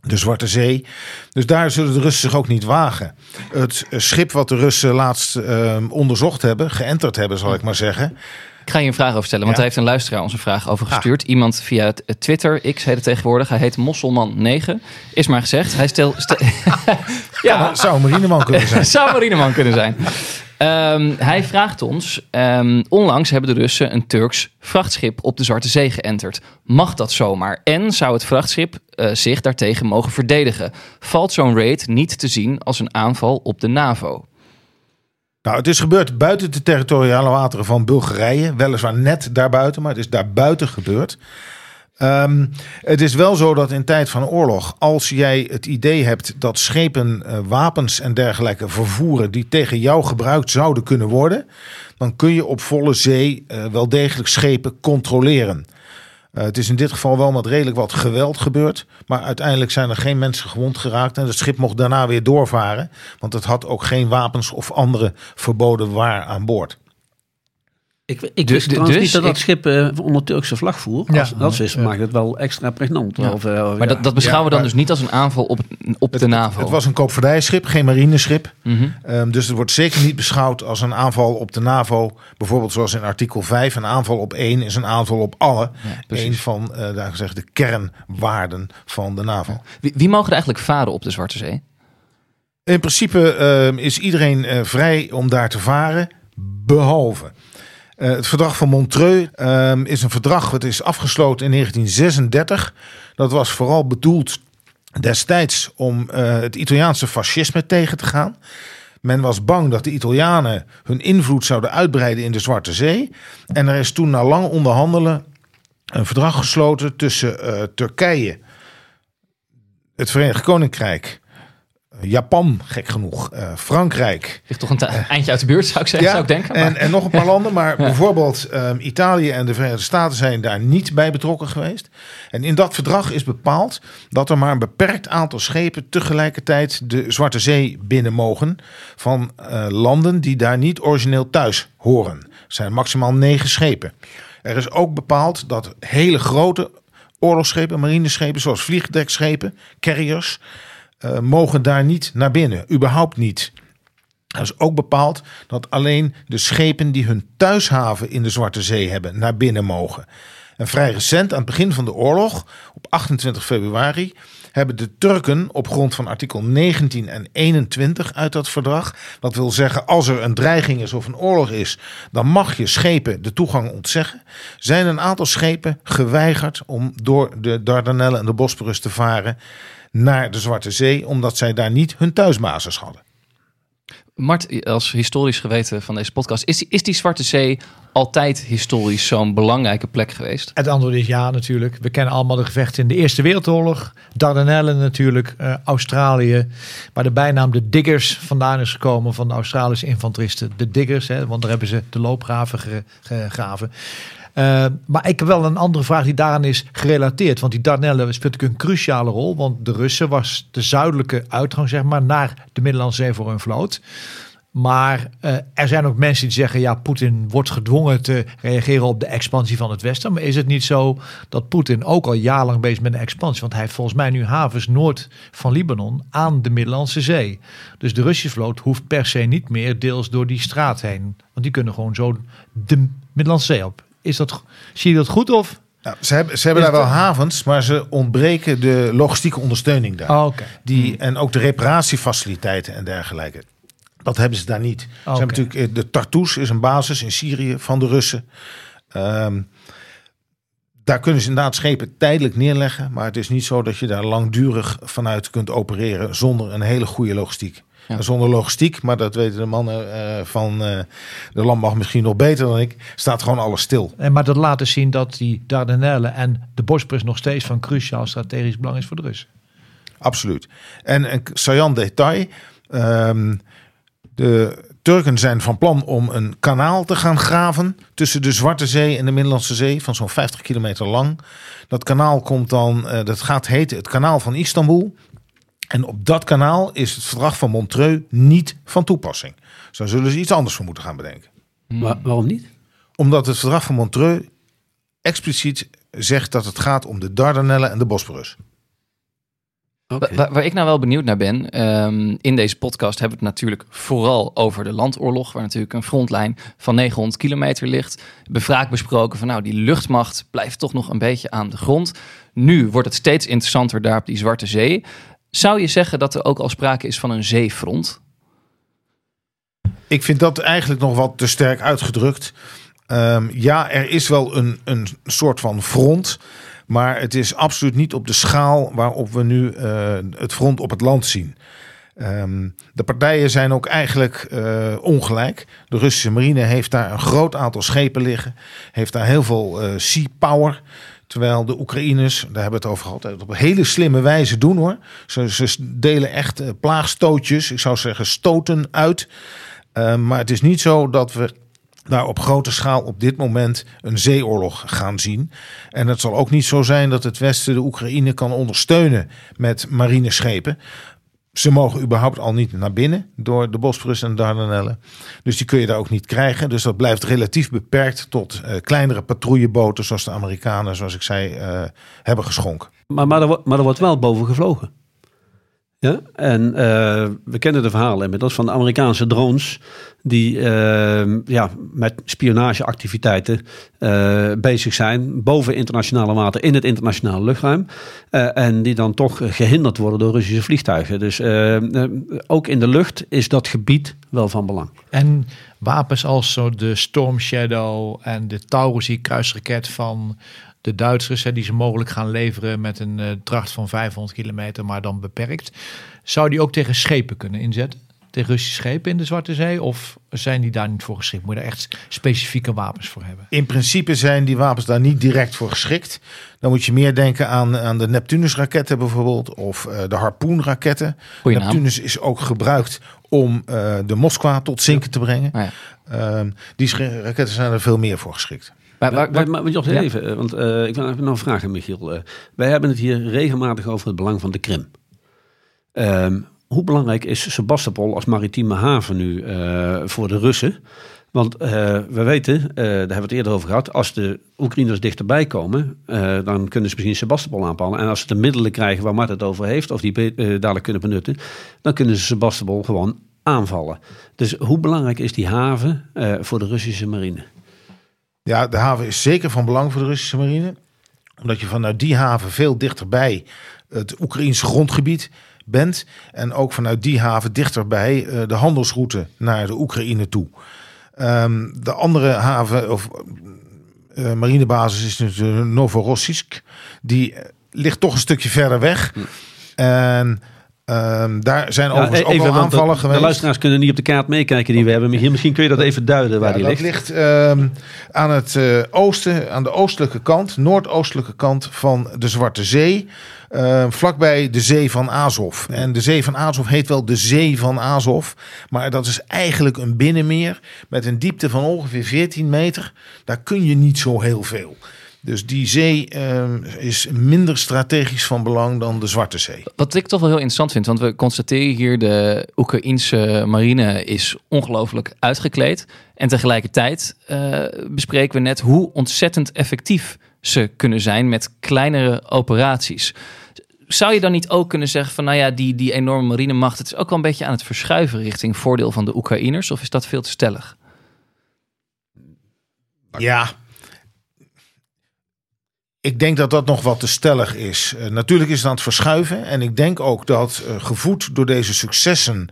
de Zwarte Zee. Dus daar zullen de Russen zich ook niet wagen. Het schip wat de Russen laatst uh, onderzocht hebben, geënterd hebben, zal ik maar zeggen. Ik ga je een vraag over stellen, want ja. hij heeft een luisteraar ons een vraag over gestuurd. Ah. Iemand via Twitter, X heet het tegenwoordig. Hij heet Mosselman9. Is maar gezegd. Hij stelt. Stel, ja, zou een marineman kunnen zijn. zou een marineman kunnen zijn. Um, hij vraagt ons: um, onlangs hebben de Russen een Turks vrachtschip op de Zwarte Zee geënterd. Mag dat zomaar? En zou het vrachtschip uh, zich daartegen mogen verdedigen? Valt zo'n raid niet te zien als een aanval op de NAVO? Nou, het is gebeurd buiten de territoriale wateren van Bulgarije. Weliswaar net daarbuiten, maar het is daarbuiten gebeurd. Um, het is wel zo dat in tijd van oorlog, als jij het idee hebt dat schepen uh, wapens en dergelijke vervoeren die tegen jou gebruikt zouden kunnen worden, dan kun je op volle zee uh, wel degelijk schepen controleren. Uh, het is in dit geval wel met redelijk wat geweld gebeurd. Maar uiteindelijk zijn er geen mensen gewond geraakt. En het schip mocht daarna weer doorvaren. Want het had ook geen wapens of andere verboden waar aan boord. Ik, ik wist dus, dus niet dat dat schip uh, onder Turkse vlag voer. Als, dat is, ja. maakt het wel extra pregnant. Ja. Of, uh, maar dat, dat beschouwen we dan dus niet als een aanval op, op het, de NAVO? Het was een koopvaardijschip, geen marineschip. Mm -hmm. um, dus het wordt zeker niet beschouwd als een aanval op de NAVO. Bijvoorbeeld zoals in artikel 5. Een aanval op één is een aanval op alle. een van uh, daar gezegd, de kernwaarden van de NAVO. Wie, wie mogen er eigenlijk varen op de Zwarte Zee? In principe uh, is iedereen vrij om daar te varen. Behalve... Uh, het verdrag van Montreux uh, is een verdrag dat is afgesloten in 1936. Dat was vooral bedoeld destijds om uh, het Italiaanse fascisme tegen te gaan. Men was bang dat de Italianen hun invloed zouden uitbreiden in de Zwarte Zee. En er is toen na lang onderhandelen een verdrag gesloten tussen uh, Turkije, het Verenigd Koninkrijk, Japan, gek genoeg. Uh, Frankrijk. Ligt toch een uh, eindje uit de buurt, zou ik zeggen, ja, zou ik denken. Maar. En, en nog een paar landen, maar ja. bijvoorbeeld um, Italië en de Verenigde Staten zijn daar niet bij betrokken geweest. En in dat verdrag is bepaald dat er maar een beperkt aantal schepen tegelijkertijd de Zwarte Zee binnen mogen van uh, landen die daar niet origineel thuis horen. Er zijn maximaal negen schepen. Er is ook bepaald dat hele grote oorlogsschepen, marineschepen, zoals vliegdekschepen, carriers, uh, mogen daar niet naar binnen. Überhaupt niet. Er is ook bepaald dat alleen de schepen die hun thuishaven in de Zwarte Zee hebben naar binnen mogen. En vrij recent, aan het begin van de oorlog, op 28 februari, hebben de Turken op grond van artikel 19 en 21 uit dat verdrag. Dat wil zeggen, als er een dreiging is of een oorlog is, dan mag je schepen de toegang ontzeggen. Zijn een aantal schepen geweigerd om door de Dardanellen en de Bosporus te varen naar de Zwarte Zee, omdat zij daar niet hun thuisbasis hadden. Mart, als historisch geweten van deze podcast, is die, is die Zwarte Zee altijd historisch zo'n belangrijke plek geweest? Het antwoord is ja, natuurlijk. We kennen allemaal de gevechten in de Eerste Wereldoorlog. Dardanellen natuurlijk, eh, Australië. Waar de bijnaam de Diggers vandaan is gekomen van de Australische infanteristen. De Diggers, hè, want daar hebben ze de loopgraven ge- gegraven. Eh, maar ik heb wel een andere vraag die daaraan is gerelateerd. Want die Dardanellen speelt natuurlijk een cruciale rol. Want de Russen was de zuidelijke uitgang zeg maar, naar de Middellandse Zee voor hun vloot. Maar eh, er zijn ook mensen die zeggen: ja, Poetin wordt gedwongen te reageren op de expansie van het Westen. Maar is het niet zo dat Poetin ook al jarenlang bezig is met een expansie? Want hij heeft volgens mij nu havens noord van Libanon aan de Middellandse Zee. Dus de Russische vloot hoeft per se niet meer deels door die straat heen. Want die kunnen gewoon zo de Middellandse Zee op. Is dat, zie je dat goed of? Nou, ze hebben, ze hebben daar wel havens, maar ze ontbreken de logistieke ondersteuning daar. Oh, Oké. Die, en ook de reparatiefaciliteiten en dergelijke. Dat hebben ze daar niet. Ze Oké. hebben natuurlijk eh, de Tartus is een basis in Syrië van de Russen. Ehm, daar kunnen ze inderdaad schepen tijdelijk neerleggen, maar het is niet zo dat je daar langdurig vanuit kunt opereren zonder een hele goede logistiek. Ja. Zonder logistiek, maar dat weten de mannen eh, van eh, de landmacht misschien nog beter dan ik, staat gewoon alles stil. En maar dat laat dus zien dat die Dardanellen en de Bosporus nog steeds van cruciaal strategisch belang is voor de Russen. Absoluut. En een saillant detail. ehm, de Turken zijn van plan om een kanaal te gaan graven tussen de Zwarte Zee en de Middellandse Zee van zo'n 50 kilometer lang. Dat kanaal komt dan, eh, dat gaat heten het kanaal van Istanbul. En op dat kanaal is het verdrag van Montreux niet van toepassing. Dus daar zullen ze iets anders voor moeten gaan bedenken. Wa- waarom niet? Omdat het verdrag van Montreux expliciet zegt dat het gaat om de Dardanellen en de Bosporus. Waar, waar ik nou wel benieuwd naar ben, ehm, in deze podcast hebben we het natuurlijk vooral over de landoorlog, waar natuurlijk een frontlijn van 900 kilometer ligt. Vaak besproken van nou, die luchtmacht blijft toch nog een beetje aan de grond. Nu wordt het steeds interessanter daar op die Zwarte Zee. Zou je zeggen dat er ook al sprake is van een zeefront? Ik vind dat eigenlijk nog wat te sterk uitgedrukt. Ehm, ja, er is wel een, een soort van front. Maar het is absoluut niet op de schaal waarop we nu eh, het front op het land zien. Ehm, de partijen zijn ook eigenlijk eh, ongelijk. De Russische marine heeft daar een groot aantal schepen liggen. Heeft daar heel veel eh, sea power. Terwijl de Oekraïners, daar hebben we het over gehad, op hele slimme wijze doen hoor. Ze, ze delen echt eh, plaagstootjes, ik zou zeggen stoten uit. Uh, maar het is niet zo dat we daar op grote schaal op dit moment een zeeoorlog gaan zien. En het zal ook niet zo zijn dat het Westen de Oekraïne kan ondersteunen met marineschepen. Ze mogen überhaupt al niet naar binnen door de Bosporus en de Dardanellen. Dus die kun je daar ook niet krijgen. Dus dat blijft relatief beperkt tot uh, kleinere patrouilleboten... zoals de Amerikanen, zoals ik zei, uh, hebben geschonken. Maar, maar, er, maar er wordt wel boven gevlogen. En uh, we kennen de verhalen inmiddels van de Amerikaanse drones... die uh, ja, met spionageactiviteiten uh, bezig zijn... boven internationale water in het internationale luchtruim. En die dan toch gehinderd worden door Russische vliegtuigen. Dus ook in de lucht is dat gebied wel van belang. En wapens als zo de Storm Shadow en de Taurus, kruisraket van de Duitsers, hè, die ze mogelijk gaan leveren met een uh, dracht van 500 kilometer, maar dan beperkt. Zou die ook tegen schepen kunnen inzetten? Tegen Russische schepen in de Zwarte Zee? Of zijn die daar niet voor geschikt? Moet je daar echt specifieke wapens voor hebben? In principe zijn die wapens daar niet direct voor geschikt. Dan moet je meer denken aan, aan de Neptunus-raketten bijvoorbeeld, of uh, de Harpoon-raketten. Goeie Neptunus is ook gebruikt om uh, de Moskwa tot zinken te brengen. Oh ja. uh, die raketten zijn er veel meer voor geschikt. Maar, maar, maar, maar Jos, ja. even, want uh, ik wil even nog vragen, Michiel. Uh, wij hebben het hier regelmatig over het belang van de Krim. Um, hoe belangrijk is Sebastopol als maritieme haven nu uh, voor de Russen? Want we weten, daar hebben we het eerder over gehad, als de Oekraïners dichterbij komen, dan kunnen ze misschien Sebastopol aanpakken. En als ze de middelen krijgen waar Mart het over heeft, of die dadelijk kunnen benutten, dan kunnen ze Sebastopol gewoon aanvallen. Dus hoe belangrijk is die haven voor de Russische marine? Ja, de haven is zeker van belang voor de Russische marine. Omdat je vanuit die haven veel dichterbij het Oekraïense grondgebied bent. En ook vanuit die haven dichterbij eh, de handelsroute naar de Oekraïne toe. Ehm, de andere haven of eh, marinebasis is natuurlijk Novorossiysk. Die eh, ligt toch een stukje verder weg. En ehm, daar zijn overigens ook wel de- aanvallen de, geweest. luisteraars kunnen niet op de kaart meekijken die we hebben. Misschien kun je dat even duiden waar Ja, die dat ligt. ligt ehm, aan het eh, oosten, aan de oostelijke kant, noordoostelijke kant van de Zwarte Zee. ehm, vlakbij de Zee van Azov. En de Zee van Azov heet wel de Zee van Azov. Maar dat is eigenlijk een binnenmeer met een diepte van ongeveer 14 meter. Daar kun je niet zo heel veel. Dus die zee ehm, is minder strategisch van belang dan de Zwarte Zee. Wat ik toch wel heel interessant vind, want we constateren hier de Oekraïense marine is ongelooflijk uitgekleed. En tegelijkertijd eh, bespreken we net hoe ontzettend effectief ze kunnen zijn met kleinere operaties. Zou je dan niet ook kunnen zeggen van, nou ja, die, die enorme marinemacht, het is ook wel een beetje aan het verschuiven richting voordeel van de Oekraïners? Of is dat veel te stellig? Ja. Ik denk dat dat nog wat te stellig is. Eh, natuurlijk is het aan het verschuiven. En ik denk ook dat eh, gevoed door deze successen.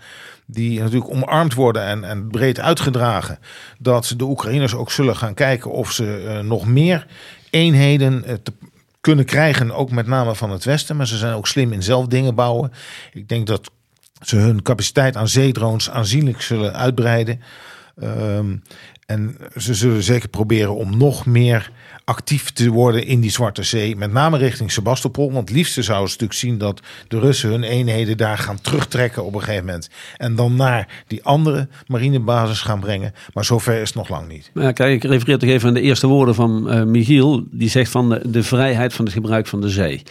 die natuurlijk omarmd worden en, en breed uitgedragen. dat de Oekraïners ook zullen gaan kijken of ze eh, nog meer eenheden te kunnen krijgen. Ook met name van het Westen. Maar ze zijn ook slim in zelf dingen bouwen. Ik denk dat ze hun capaciteit aan zeedrones aanzienlijk zullen uitbreiden. Ehm, en ze zullen zeker proberen om nog meer actief te worden in die Zwarte Zee. Met name richting Sebastopol. Want het liefste zouden ze natuurlijk zien dat de Russen hun eenheden daar gaan terugtrekken op een gegeven moment. En dan naar die andere marinebasis gaan brengen. Maar zover is het nog lang niet. Ja, kijk, ik refereer toch even aan de eerste woorden van eh, Michiel. Die zegt van de, de vrijheid van het gebruik van de zee.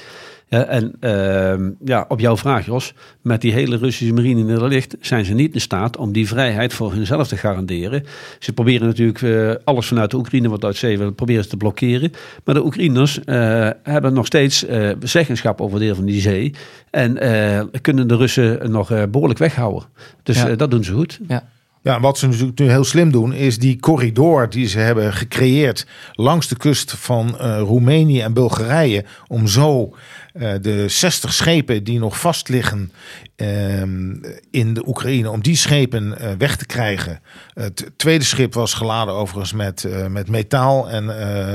Ja, en ehm, ja, op jouw vraag, Jos, met die hele Russische marine in de licht zijn ze niet in staat om die vrijheid voor hunzelf te garanderen. Ze proberen natuurlijk eh, alles vanuit de Oekraïne wat uit zee wil, proberen ze te blokkeren. Maar de Oekraïners eh, hebben nog steeds eh, zeggenschap over deel van die zee. En eh, kunnen de Russen nog eh, behoorlijk weghouden. Dus Ja. eh, dat doen ze goed. Ja. Ja, wat ze natuurlijk nu heel slim doen, is die corridor die ze hebben gecreëerd langs de kust van eh, Roemenië en Bulgarije. Om zo eh, de 60 schepen die nog vast liggen ehm, in de Oekraïne, om die schepen eh, weg te krijgen. Het tweede schip was geladen overigens met, met metaal en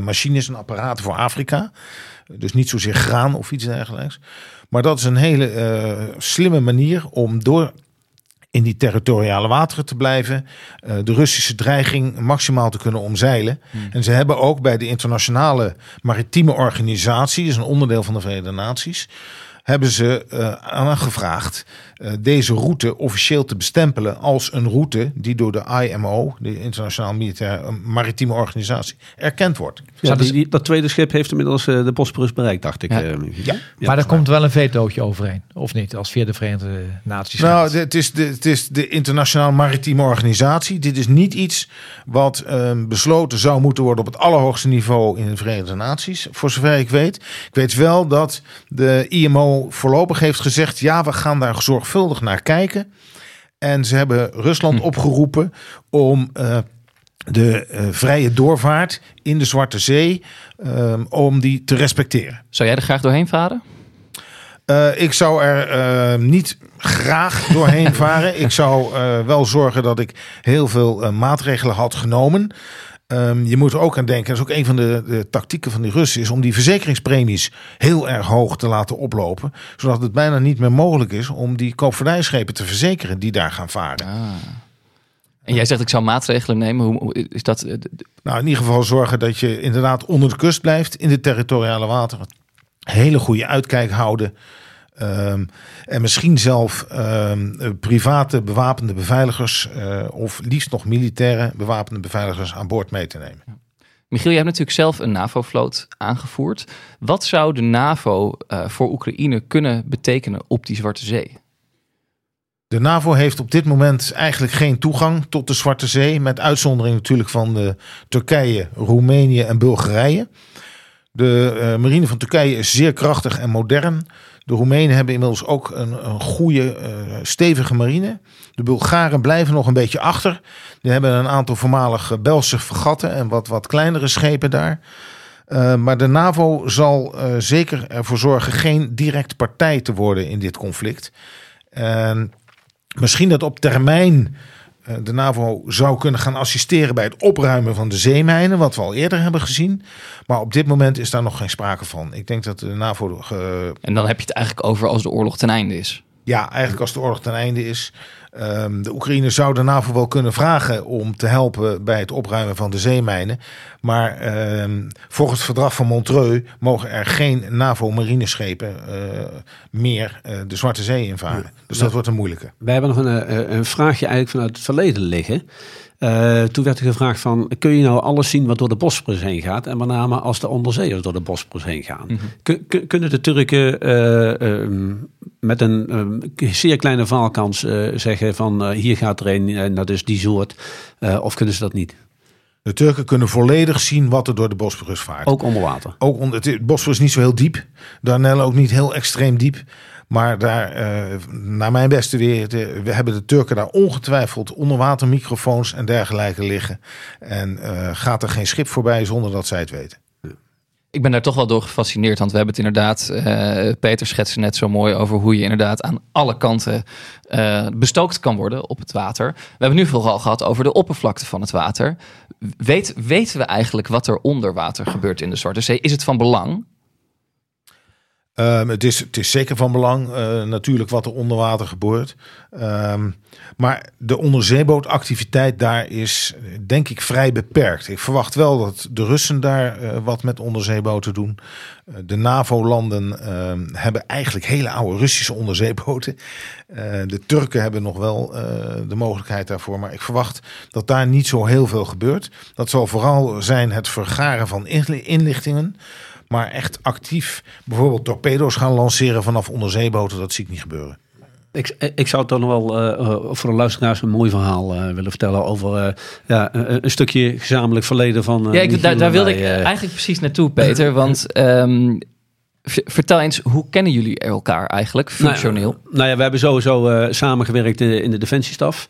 machines en apparaten voor Afrika. Dus niet zozeer graan of iets dergelijks. Maar dat is een hele slimme manier om door in die territoriale wateren te blijven. eh, de Russische dreiging maximaal te kunnen omzeilen. En ze hebben ook bij de internationale maritieme organisatie, is een onderdeel van de Verenigde Naties, hebben ze eh, aangevraagd deze route officieel te bestempelen als een route die door de IMO, de Internationale Militaire eh, Maritieme Organisatie, erkend wordt. Ja, die, die- dat tweede schip heeft inmiddels eh, de Bosporus bereikt, dacht ik. Ja. eh, Ja. maar daar komt wel een vetootje overheen. Of niet, als via de Verenigde Naties Nou, het is, de, het is de Internationale Maritieme Organisatie. Dit is niet iets wat ehm, besloten zou moeten worden op het allerhoogste niveau in de Verenigde Naties. Voor zover ik weet. Ik weet wel dat de IMO voorlopig heeft gezegd: ja, we gaan daar zorgvuldig naar kijken. En ze hebben Rusland opgeroepen om. eh, de eh, vrije doorvaart in de Zwarte Zee, ehm, om die te respecteren. Zou jij er graag doorheen varen? Eh, ik zou er eh, niet graag doorheen varen. Ik zou wel zorgen dat ik heel veel maatregelen had genomen. Ehm, je moet er ook aan denken, dat is ook een van de, de tactieken van die Russen, is om die verzekeringspremies heel erg hoog te laten oplopen. Zodat het bijna niet meer mogelijk is om die koopvaardijschepen te verzekeren die daar gaan varen. En jij zegt ik zou maatregelen nemen. Hoe, is dat? eh, Nou, in ieder geval zorgen dat je inderdaad onder de kust blijft, in de territoriale wateren. Hele goede uitkijk houden. Ehm, en misschien zelf ehm, eh, private bewapende beveiligers eh, of liefst nog militaire bewapende beveiligers aan boord mee te nemen. Michiel, jij hebt natuurlijk zelf een NAVO-vloot aangevoerd. Wat zou de NAVO eh, voor Oekraïne kunnen betekenen op die Zwarte Zee? De NAVO heeft op dit moment eigenlijk geen toegang tot de Zwarte Zee, met uitzondering natuurlijk van de Turkije, Roemenië en Bulgarije. De eh, marine van Turkije is zeer krachtig en modern. De Roemenen hebben inmiddels ook een, een goede, eh, stevige marine. De Bulgaren blijven nog een beetje achter. Die hebben een aantal voormalige Belgische fregatten en wat, wat kleinere schepen daar. Uh, maar de NAVO zal uh, zeker ervoor zorgen geen direct partij te worden in dit conflict. En misschien dat op termijn de NAVO zou kunnen gaan assisteren bij het opruimen van de zeemijnen, wat we al eerder hebben gezien. Maar op dit moment is daar nog geen sprake van. Ik denk dat de NAVO. en dan heb je het eigenlijk over als de oorlog ten einde is. Ja, eigenlijk als de oorlog ten einde is. Um, de Oekraïne zou de NAVO wel kunnen vragen om te helpen bij het opruimen van de zeemijnen. Maar um, volgens het verdrag van Montreux mogen er geen NAVO-marineschepen uh, meer uh, de Zwarte Zee invaren. Ja. Dus dat wordt een moeilijke. Wij hebben nog een, een vraagje eigenlijk vanuit het verleden liggen. Uh, toen werd er gevraagd van, kun je nou alles zien wat door de Bosporus heen gaat? En met name als de onderzeeërs door de Bosporus heen gaan. Mm -hmm. Kunnen de Turken uh, uh, met een zeer kleine vaalkans zeggen van, hier gaat er een, en dat is die soort. of kunnen ze dat niet? De Turken kunnen volledig zien wat er door de Bosporus vaart. Ook onder water? Ook onder, het Bosporus is niet zo heel diep. Darnellen ook niet heel extreem diep. Maar daar, uh, naar mijn beste we hebben de Turken daar ongetwijfeld onderwatermicrofoons en dergelijke liggen. En uh, gaat er geen schip voorbij zonder dat zij het weten. Ik ben daar toch wel door gefascineerd, want we hebben het inderdaad, uh, Peter schetste net zo mooi over hoe je inderdaad aan alle kanten uh, bestookt kan worden op het water. We hebben nu vooral gehad over de oppervlakte van het water. Weet, weten we eigenlijk wat er onder water gebeurt in de Zwarte Zee? Is het van belang? Um, het, is, het is zeker van belang uh, natuurlijk wat er onder water gebeurt. Um, maar de onderzeebootactiviteit daar is denk ik vrij beperkt. Ik verwacht wel dat de Russen daar uh, wat met onderzeeboten doen. Uh, de NAVO-landen uh, hebben eigenlijk hele oude Russische onderzeeboten. de Turken hebben nog wel de mogelijkheid daarvoor. Maar ik verwacht dat daar niet zo heel veel gebeurt. Dat zal vooral zijn het vergaren van inlichtingen. Maar echt actief bijvoorbeeld torpedo's gaan lanceren vanaf onderzeeboten, dat zie ik niet gebeuren. Ik, ik zou toch nog wel uh, voor de luisteraars een mooi verhaal uh, willen vertellen over uh, ja, een, een, stukje gezamenlijk verleden van. ja, ik, daar, daar wilde ik eigenlijk precies naartoe, Peter. want um, vertel eens, hoe kennen jullie elkaar eigenlijk functioneel? Nou, nou ja, we hebben sowieso samengewerkt in, in de defensiestaf.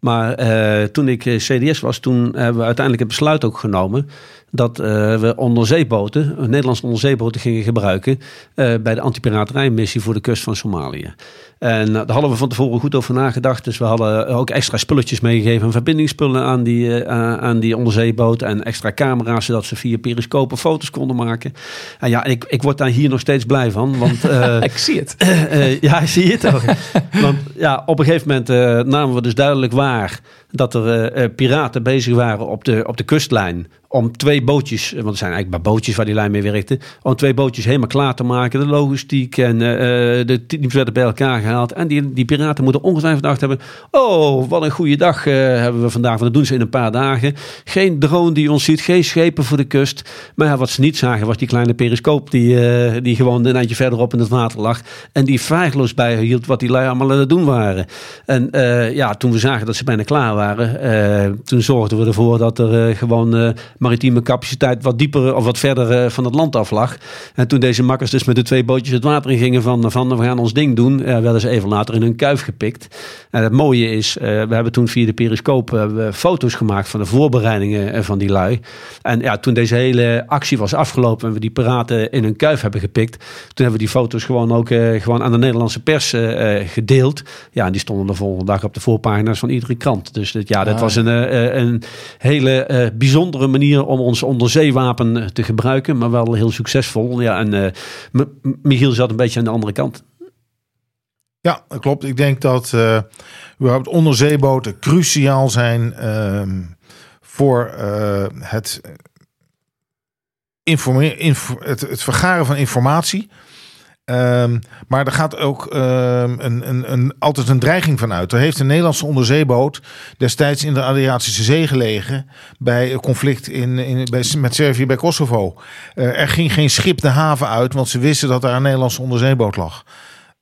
Maar uh, toen ik CDS was, toen hebben we uiteindelijk het besluit ook genomen dat uh, we onderzeeboten, Nederlandse onderzeeboten gingen gebruiken uh, bij de antipiraterijmissie voor de kust van Somalië. En uh, daar hadden we van tevoren goed over nagedacht. Dus we hadden ook extra spulletjes meegegeven, verbindingsspullen aan die, aan die onderzeeboot en extra camera's, zodat ze via periscopen foto's konden maken. En ja, ik, ik word daar hier nog steeds blij van. Want, ik zie het. ja, ik zie het ook. want ja, op een gegeven moment namen we dus duidelijk waar dat er piraten bezig waren op de, op de kustlijn om twee bootjes, want er zijn eigenlijk maar bootjes waar die lijn mee werkte, om twee bootjes helemaal klaar te maken. De logistiek en de teams werden bij elkaar gehaald. En die, die piraten moeten ongetwijfeld gedacht hebben, oh, wat een goede dag hebben we vandaag. Want dat doen ze in een paar dagen. Geen drone die ons ziet, geen schepen voor de kust. Maar wat ze niet zagen was die kleine periscoop die, die gewoon een eindje verderop in het water lag. En die feilloos bijhield wat die lui allemaal aan het doen waren. En ja, toen we zagen dat ze bijna klaar waren, toen zorgden we ervoor dat er gewoon maritieme capaciteit wat dieper of wat verder van het land af lag. En toen deze makkers dus met de twee bootjes het water in gingen van, van we gaan ons ding doen, werden ze even later in hun kuif gepikt. En het mooie is, we hebben toen via de periscoop foto's gemaakt van de voorbereidingen van die lui. En ja, toen deze hele actie was afgelopen en we die piraten in hun kuif hebben gepikt, toen hebben we die foto's gewoon ook gewoon aan de Nederlandse pers gedeeld. Ja, en die stonden de volgende dag op de voorpagina's van iedere krant. Dus ja, dat ah. was een, een hele bijzondere manier om ons onderzeewapen te gebruiken, maar wel heel succesvol. Ja, en uh, Michiel zat een beetje aan de andere kant. Ja, dat klopt. Ik denk dat uh, überhaupt onderzeeboten cruciaal zijn uh, voor het, informeren, inf het, het vergaren van informatie. Um, maar er gaat ook um, een, een, een, altijd een dreiging van uit. Er heeft een Nederlandse onderzeeboot destijds in de Adriatische Zee gelegen. bij een conflict in, in, bij, met Servië bij Kosovo. Uh, er ging geen schip de haven uit, want ze wisten dat daar een Nederlandse onderzeeboot lag.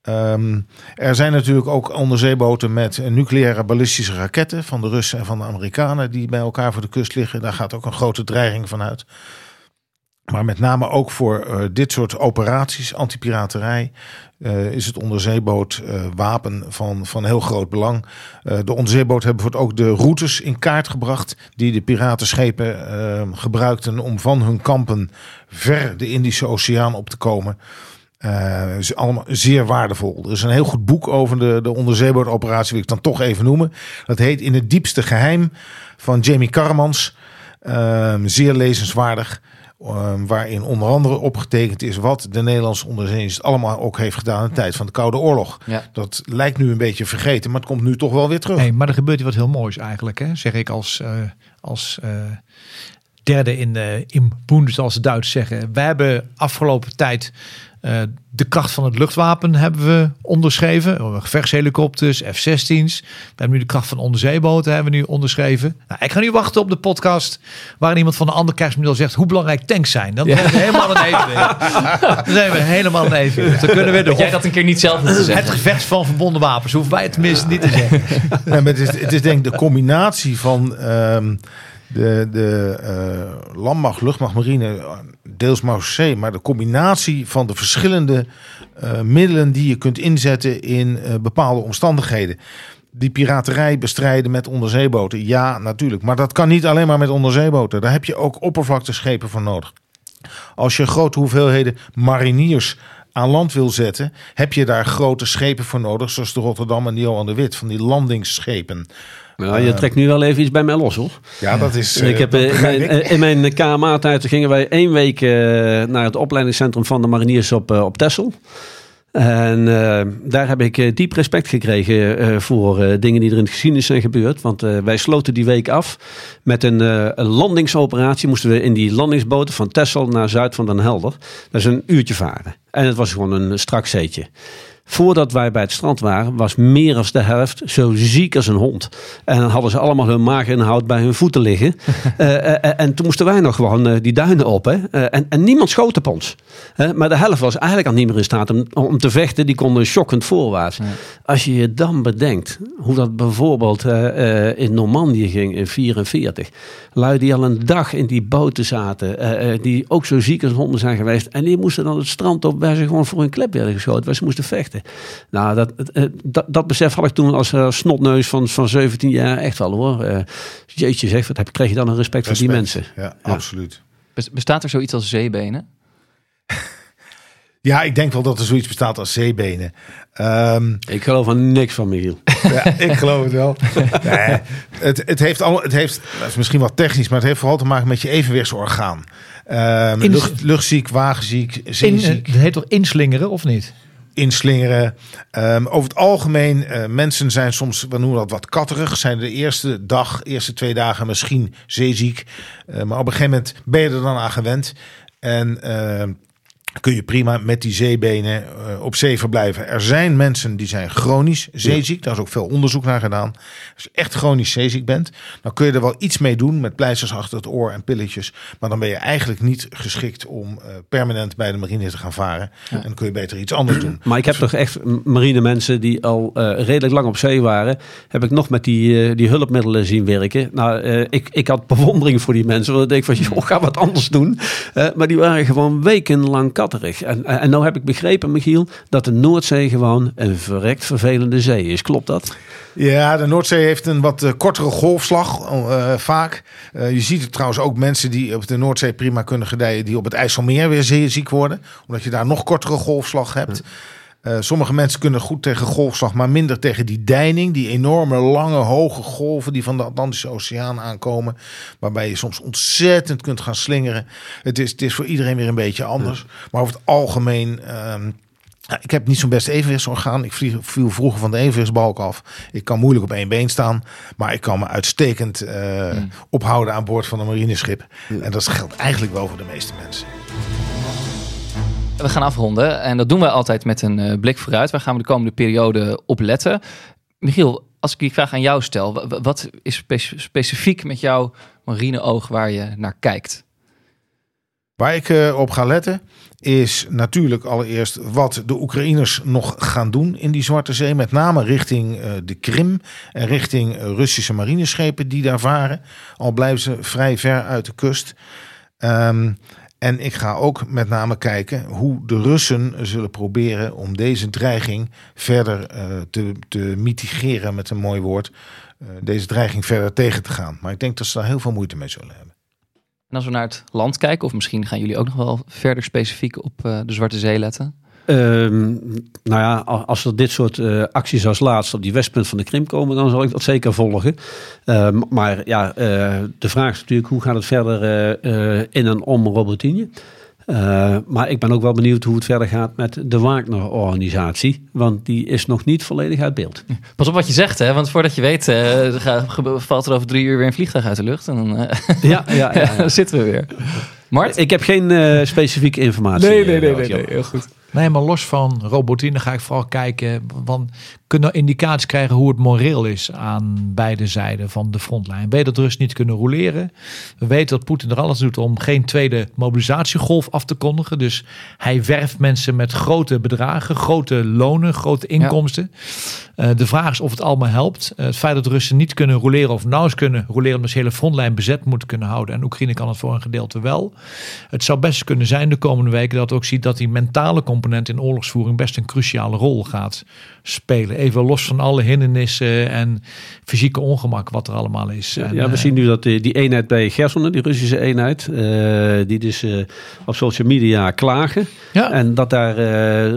Um, er zijn natuurlijk ook onderzeeboten met nucleaire ballistische raketten van de Russen en van de Amerikanen die bij elkaar voor de kust liggen. Daar gaat ook een grote dreiging van uit. Maar met name ook voor eh, dit soort operaties, antipiraterij, eh, is het onderzeebootwapen van, van heel groot belang. Eh, de onderzeeboot hebben bijvoorbeeld ook de routes in kaart gebracht die de piratenschepen eh, gebruikten om van hun kampen ver de Indische Oceaan op te komen. Eh, is allemaal zeer waardevol. Er is een heel goed boek over de, de onderzeebootoperatie, wil ik dan toch even noemen. Dat heet In het diepste geheim van Jamie Karmans. Ehm, zeer lezenswaardig. Ehm, waarin onder andere opgetekend is wat de Nederlandse onderzeedienst allemaal ook heeft gedaan in de tijd van de Koude Oorlog. Ja. Dat lijkt nu een beetje vergeten, maar het komt nu toch wel weer terug. Nee, maar er gebeurt hier wat heel moois eigenlijk, hè? zeg ik als, eh, als eh, derde in, uh, in Boendes, als de Duitsers zeggen. Wij hebben afgelopen tijd eh, de kracht van het luchtwapen hebben we onderschreven. Gevechtshelikopters, F-16's. We hebben nu de kracht van onderzeeboten hebben we nu onderschreven. Nou, ik ga nu wachten op de podcast waarin iemand van de andere krijgsmiddel zegt hoe belangrijk tanks zijn. Dan zijn we helemaal een evenwicht. Dan zijn we helemaal een evenwicht. Dan kunnen we de Dat jij dat een keer niet zelf te het zeggen. gevecht van verbonden wapens hoeven wij het tenminste niet te zeggen. Ja, maar het, is, het is denk ik de combinatie van ehm, de, de eh, landmacht, luchtmacht, marine, deels Marseille, maar de combinatie van de verschillende eh, middelen die je kunt inzetten in eh, bepaalde omstandigheden. Die piraterij bestrijden met onderzeeboten, ja natuurlijk. Maar dat kan niet alleen maar met onderzeeboten. Daar heb je ook oppervlakteschepen voor nodig. Als je grote hoeveelheden mariniers aan land wil zetten, heb je daar grote schepen voor nodig, zoals de Rotterdam en de Johan de Wit, van die landingsschepen. Nou, je trekt nu wel even iets bij mij los, hoor. Ja, dat is. ik eh, heb, dat eh, in mijn, eh, in mijn KMA-tijd gingen wij één week naar het opleidingscentrum van de mariniers op, op Texel. En eh, daar heb ik diep respect gekregen eh, voor eh, dingen die er in de geschiedenis zijn gebeurd. Want eh, wij sloten die week af met een, eh, een landingsoperatie. Moesten we in die landingsboten van Texel naar Zuid van Den Helder. Dat is een uurtje varen. En het was gewoon een strak zeetje. Voordat wij bij het strand waren, was meer dan de helft zo ziek als een hond. En dan hadden ze allemaal hun maaginhoud bij hun voeten liggen. Eh, eh, eh, en toen moesten wij nog gewoon die duinen op. Hè? En, en niemand schoot op ons. Maar de helft was eigenlijk al niet meer in staat om, om te vechten. Die konden shockend voorwaarts. Als je je dan bedenkt hoe dat bijvoorbeeld in Normandië ging in 44. Lui die al een dag in die boten zaten. die ook zo ziek als honden zijn geweest. En die moesten dan het strand op waar ze gewoon voor hun klep werden geschoten. Waar ze moesten vechten. Nou, dat, eh, dat, dat besef had ik toen als eh, snotneus van, van 17 jaar echt wel hoor. Eh, jeetje zeg, wat heb, kreeg je dan een respect, voor die mensen. Ja, Ja. absoluut. Bes- Bestaat er zoiets als zeebenen? Ja, ik denk wel dat er zoiets bestaat als zeebenen. Ehm, Ik geloof aan niks van Michiel. ja, ik geloof het wel. Nee, het, het, heeft al, het heeft, dat is misschien wat technisch, maar het heeft vooral te maken met je evenwichtsorgaan. Ehm, lucht, luchtziek, wagenziek, In, zeeziek. het heet toch inslingeren of niet? Inslingeren. Ehm, over het algemeen, eh, mensen zijn soms, we noemen dat wat katterig. Zijn de eerste dag, eerste twee dagen misschien zeeziek. Eh, maar op een gegeven moment ben je er dan aan gewend. En ehm, kun je prima met die zeebenen eh, op zee verblijven. Er zijn mensen die zijn chronisch zeeziek. Daar is ook veel onderzoek naar gedaan. Als je echt chronisch zeeziek bent, dan kun je er wel iets mee doen met pleisters achter het oor en pilletjes. Maar dan ben je eigenlijk niet geschikt om eh, permanent bij de marine te gaan varen. En dan kun je beter iets anders doen. Maar ik heb toch echt marine mensen die al eh, redelijk lang op zee waren. Heb ik nog met die, die hulpmiddelen zien werken. Nou, ik, ik had bewondering voor die mensen. Want ik denk van, joh, ga wat anders doen. Maar die waren gewoon wekenlang katterig. En, en nou heb ik begrepen, Michiel, dat de Noordzee gewoon een verrekt vervelende zee is. Klopt dat? Ja, de Noordzee heeft een wat eh, kortere golfslag eh, vaak. Eh, je ziet het trouwens ook mensen die op de Noordzee prima kunnen gedijen, die op het IJsselmeer weer zeeziek worden, omdat je daar nog kortere golfslag hebt. Eh, sommige mensen kunnen goed tegen golfslag, maar minder tegen die deining. Die enorme, lange, hoge golven die van de Atlantische Oceaan aankomen. Waarbij je soms ontzettend kunt gaan slingeren. Het is, het is voor iedereen weer een beetje anders. Maar over het algemeen... ehm, ja, ik heb niet zo'n best evenwichtsorgaan. Ik vlieg, viel vroeger van de evenwichtsbalk af. Ik kan moeilijk op één been staan. Maar ik kan me uitstekend eh, ophouden aan boord van een marineschip. En dat geldt eigenlijk wel voor de meeste mensen. We gaan afronden en dat doen wij altijd met een eh, blik vooruit. Waar gaan we de komende periode op letten? Michiel, als ik die vraag aan jou stel, wa- wa- wat is spe- specifiek met jouw marineoog waar je naar kijkt? Waar ik eh, op ga letten is natuurlijk allereerst wat de Oekraïners nog gaan doen in die Zwarte Zee. Met name richting eh, de Krim en richting Russische marineschepen die daar varen. Al blijven ze vrij ver uit de kust. Ehm, En ik ga ook met name kijken hoe de Russen zullen proberen om deze dreiging verder eh, te, te mitigeren, met een mooi woord. eh, deze dreiging verder tegen te gaan. Maar ik denk dat ze daar heel veel moeite mee zullen hebben. En als we naar het land kijken, of misschien gaan jullie ook nog wel verder specifiek op eh, de Zwarte Zee letten. Ehm, nou ja, als er dit soort eh, acties als laatst op die westpunt van de Krim komen, dan zal ik dat zeker volgen. Ehm, maar ja, eh, de vraag is natuurlijk hoe gaat het verder eh, in en om Robotinie? Eh, maar ik ben ook wel benieuwd hoe het verder gaat met de Wagner-organisatie. Want die is nog niet volledig uit beeld. Pas op wat je zegt, hè? want voordat je weet, valt er over drie uur weer een vliegtuig uit de lucht. En dan, Ja, ja, ja. zitten we weer. Mart? Ik heb geen specifieke informatie. eh, België. heel goed. Nee, maar los van robotine ga ik vooral kijken. Want kunnen indicaties krijgen hoe het moreel is aan beide zijden van de frontlijn. We weten dat Rus niet kunnen roleren. We weten dat Poetin er alles doet om geen tweede mobilisatiegolf af te kondigen. Dus hij werft mensen met grote bedragen, grote lonen, grote inkomsten. Eh, de vraag is of het allemaal helpt. Eh, het feit dat Russen niet kunnen roleren of nauwelijks kunnen roleren omdat ze hele frontlijn bezet moeten kunnen houden. En Oekraïne kan het voor een gedeelte wel. Het zou best kunnen zijn de komende weken dat ook ziet dat die mentale component in oorlogsvoering best een cruciale rol gaat spelen. Even los van alle hindernissen en fysieke ongemak wat er allemaal is. En, Ja, we eh, zien nu dat die, die eenheid bij Gerson, die Russische eenheid, eh, die dus eh, op social media klagen. Ja. En dat daar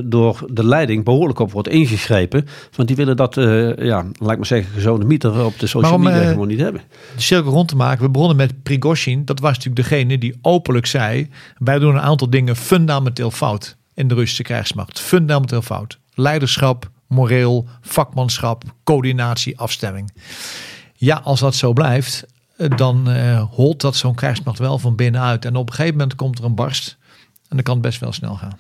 door de leiding behoorlijk op wordt ingegrepen. Want die willen dat, ja, laat ik maar zeggen, gezonde mieter op de social media gewoon niet hebben. de cirkel rond te maken. We begonnen met Prigozhin. Dat was natuurlijk degene die openlijk zei: wij doen een aantal dingen fundamenteel fout in de Russische krijgsmacht. Fundamenteel fout. Leiderschap, moreel, vakmanschap, coördinatie, afstemming. Ja, als dat zo blijft, eh, dan eh, holt dat zo'n krijgsmacht wel van binnenuit. En op een gegeven moment komt er een barst. En dan kan het best wel snel gaan.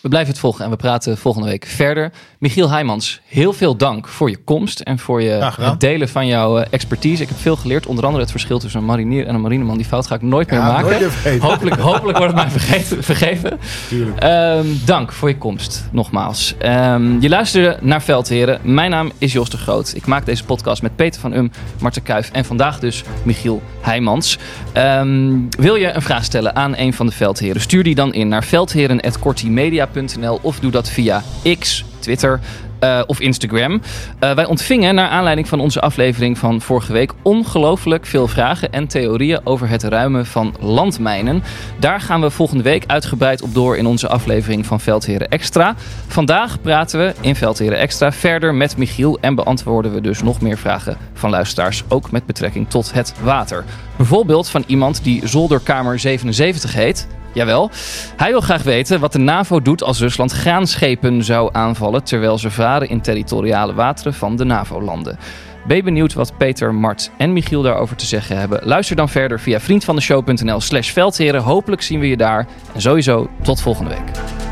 We blijven het volgen en we praten volgende week verder. Michiel Heijmans, heel veel dank voor je komst en voor je het delen van jouw eh, expertise. Ik heb veel geleerd, onder andere het verschil tussen een marinier en een marineman. Die fout ga ik nooit meer maken. nooit. Hopelijk, hopelijk wordt het mij vergeven. vergeven. Tuurlijk. Ehm, dank voor je komst, nogmaals. Ehm, je luisterde naar Veldheren. Mijn naam is Jos de Groot. Ik maak deze podcast met Peter van Um, Marten Kuif en vandaag dus Michiel Heijmans. Ehm, wil je een vraag stellen aan een van de Veldheren? Stuur die dan in naar veldheren.kortimedia.nl of doe dat via X, Twitter eh, of Instagram. Eh, wij ontvingen naar aanleiding van onze aflevering van vorige week ongelooflijk veel vragen en theorieën over het ruimen van landmijnen. Daar gaan we volgende week uitgebreid op door in onze aflevering van Veldheren Extra. Vandaag praten we in Veldheren Extra verder met Michiel en beantwoorden we dus nog meer vragen van luisteraars, ook met betrekking tot het water. Bijvoorbeeld van iemand die Zolderkamer 77 heet. Jawel. Hij wil graag weten wat de NAVO doet als Rusland graanschepen zou aanvallen terwijl ze varen in territoriale wateren van de NAVO-landen. Ben benieuwd wat Peter, Mart en Michiel daarover te zeggen hebben? Luister dan verder via vriendvandeshow.nl slash veldheren. Hopelijk zien we je daar. En sowieso tot volgende week.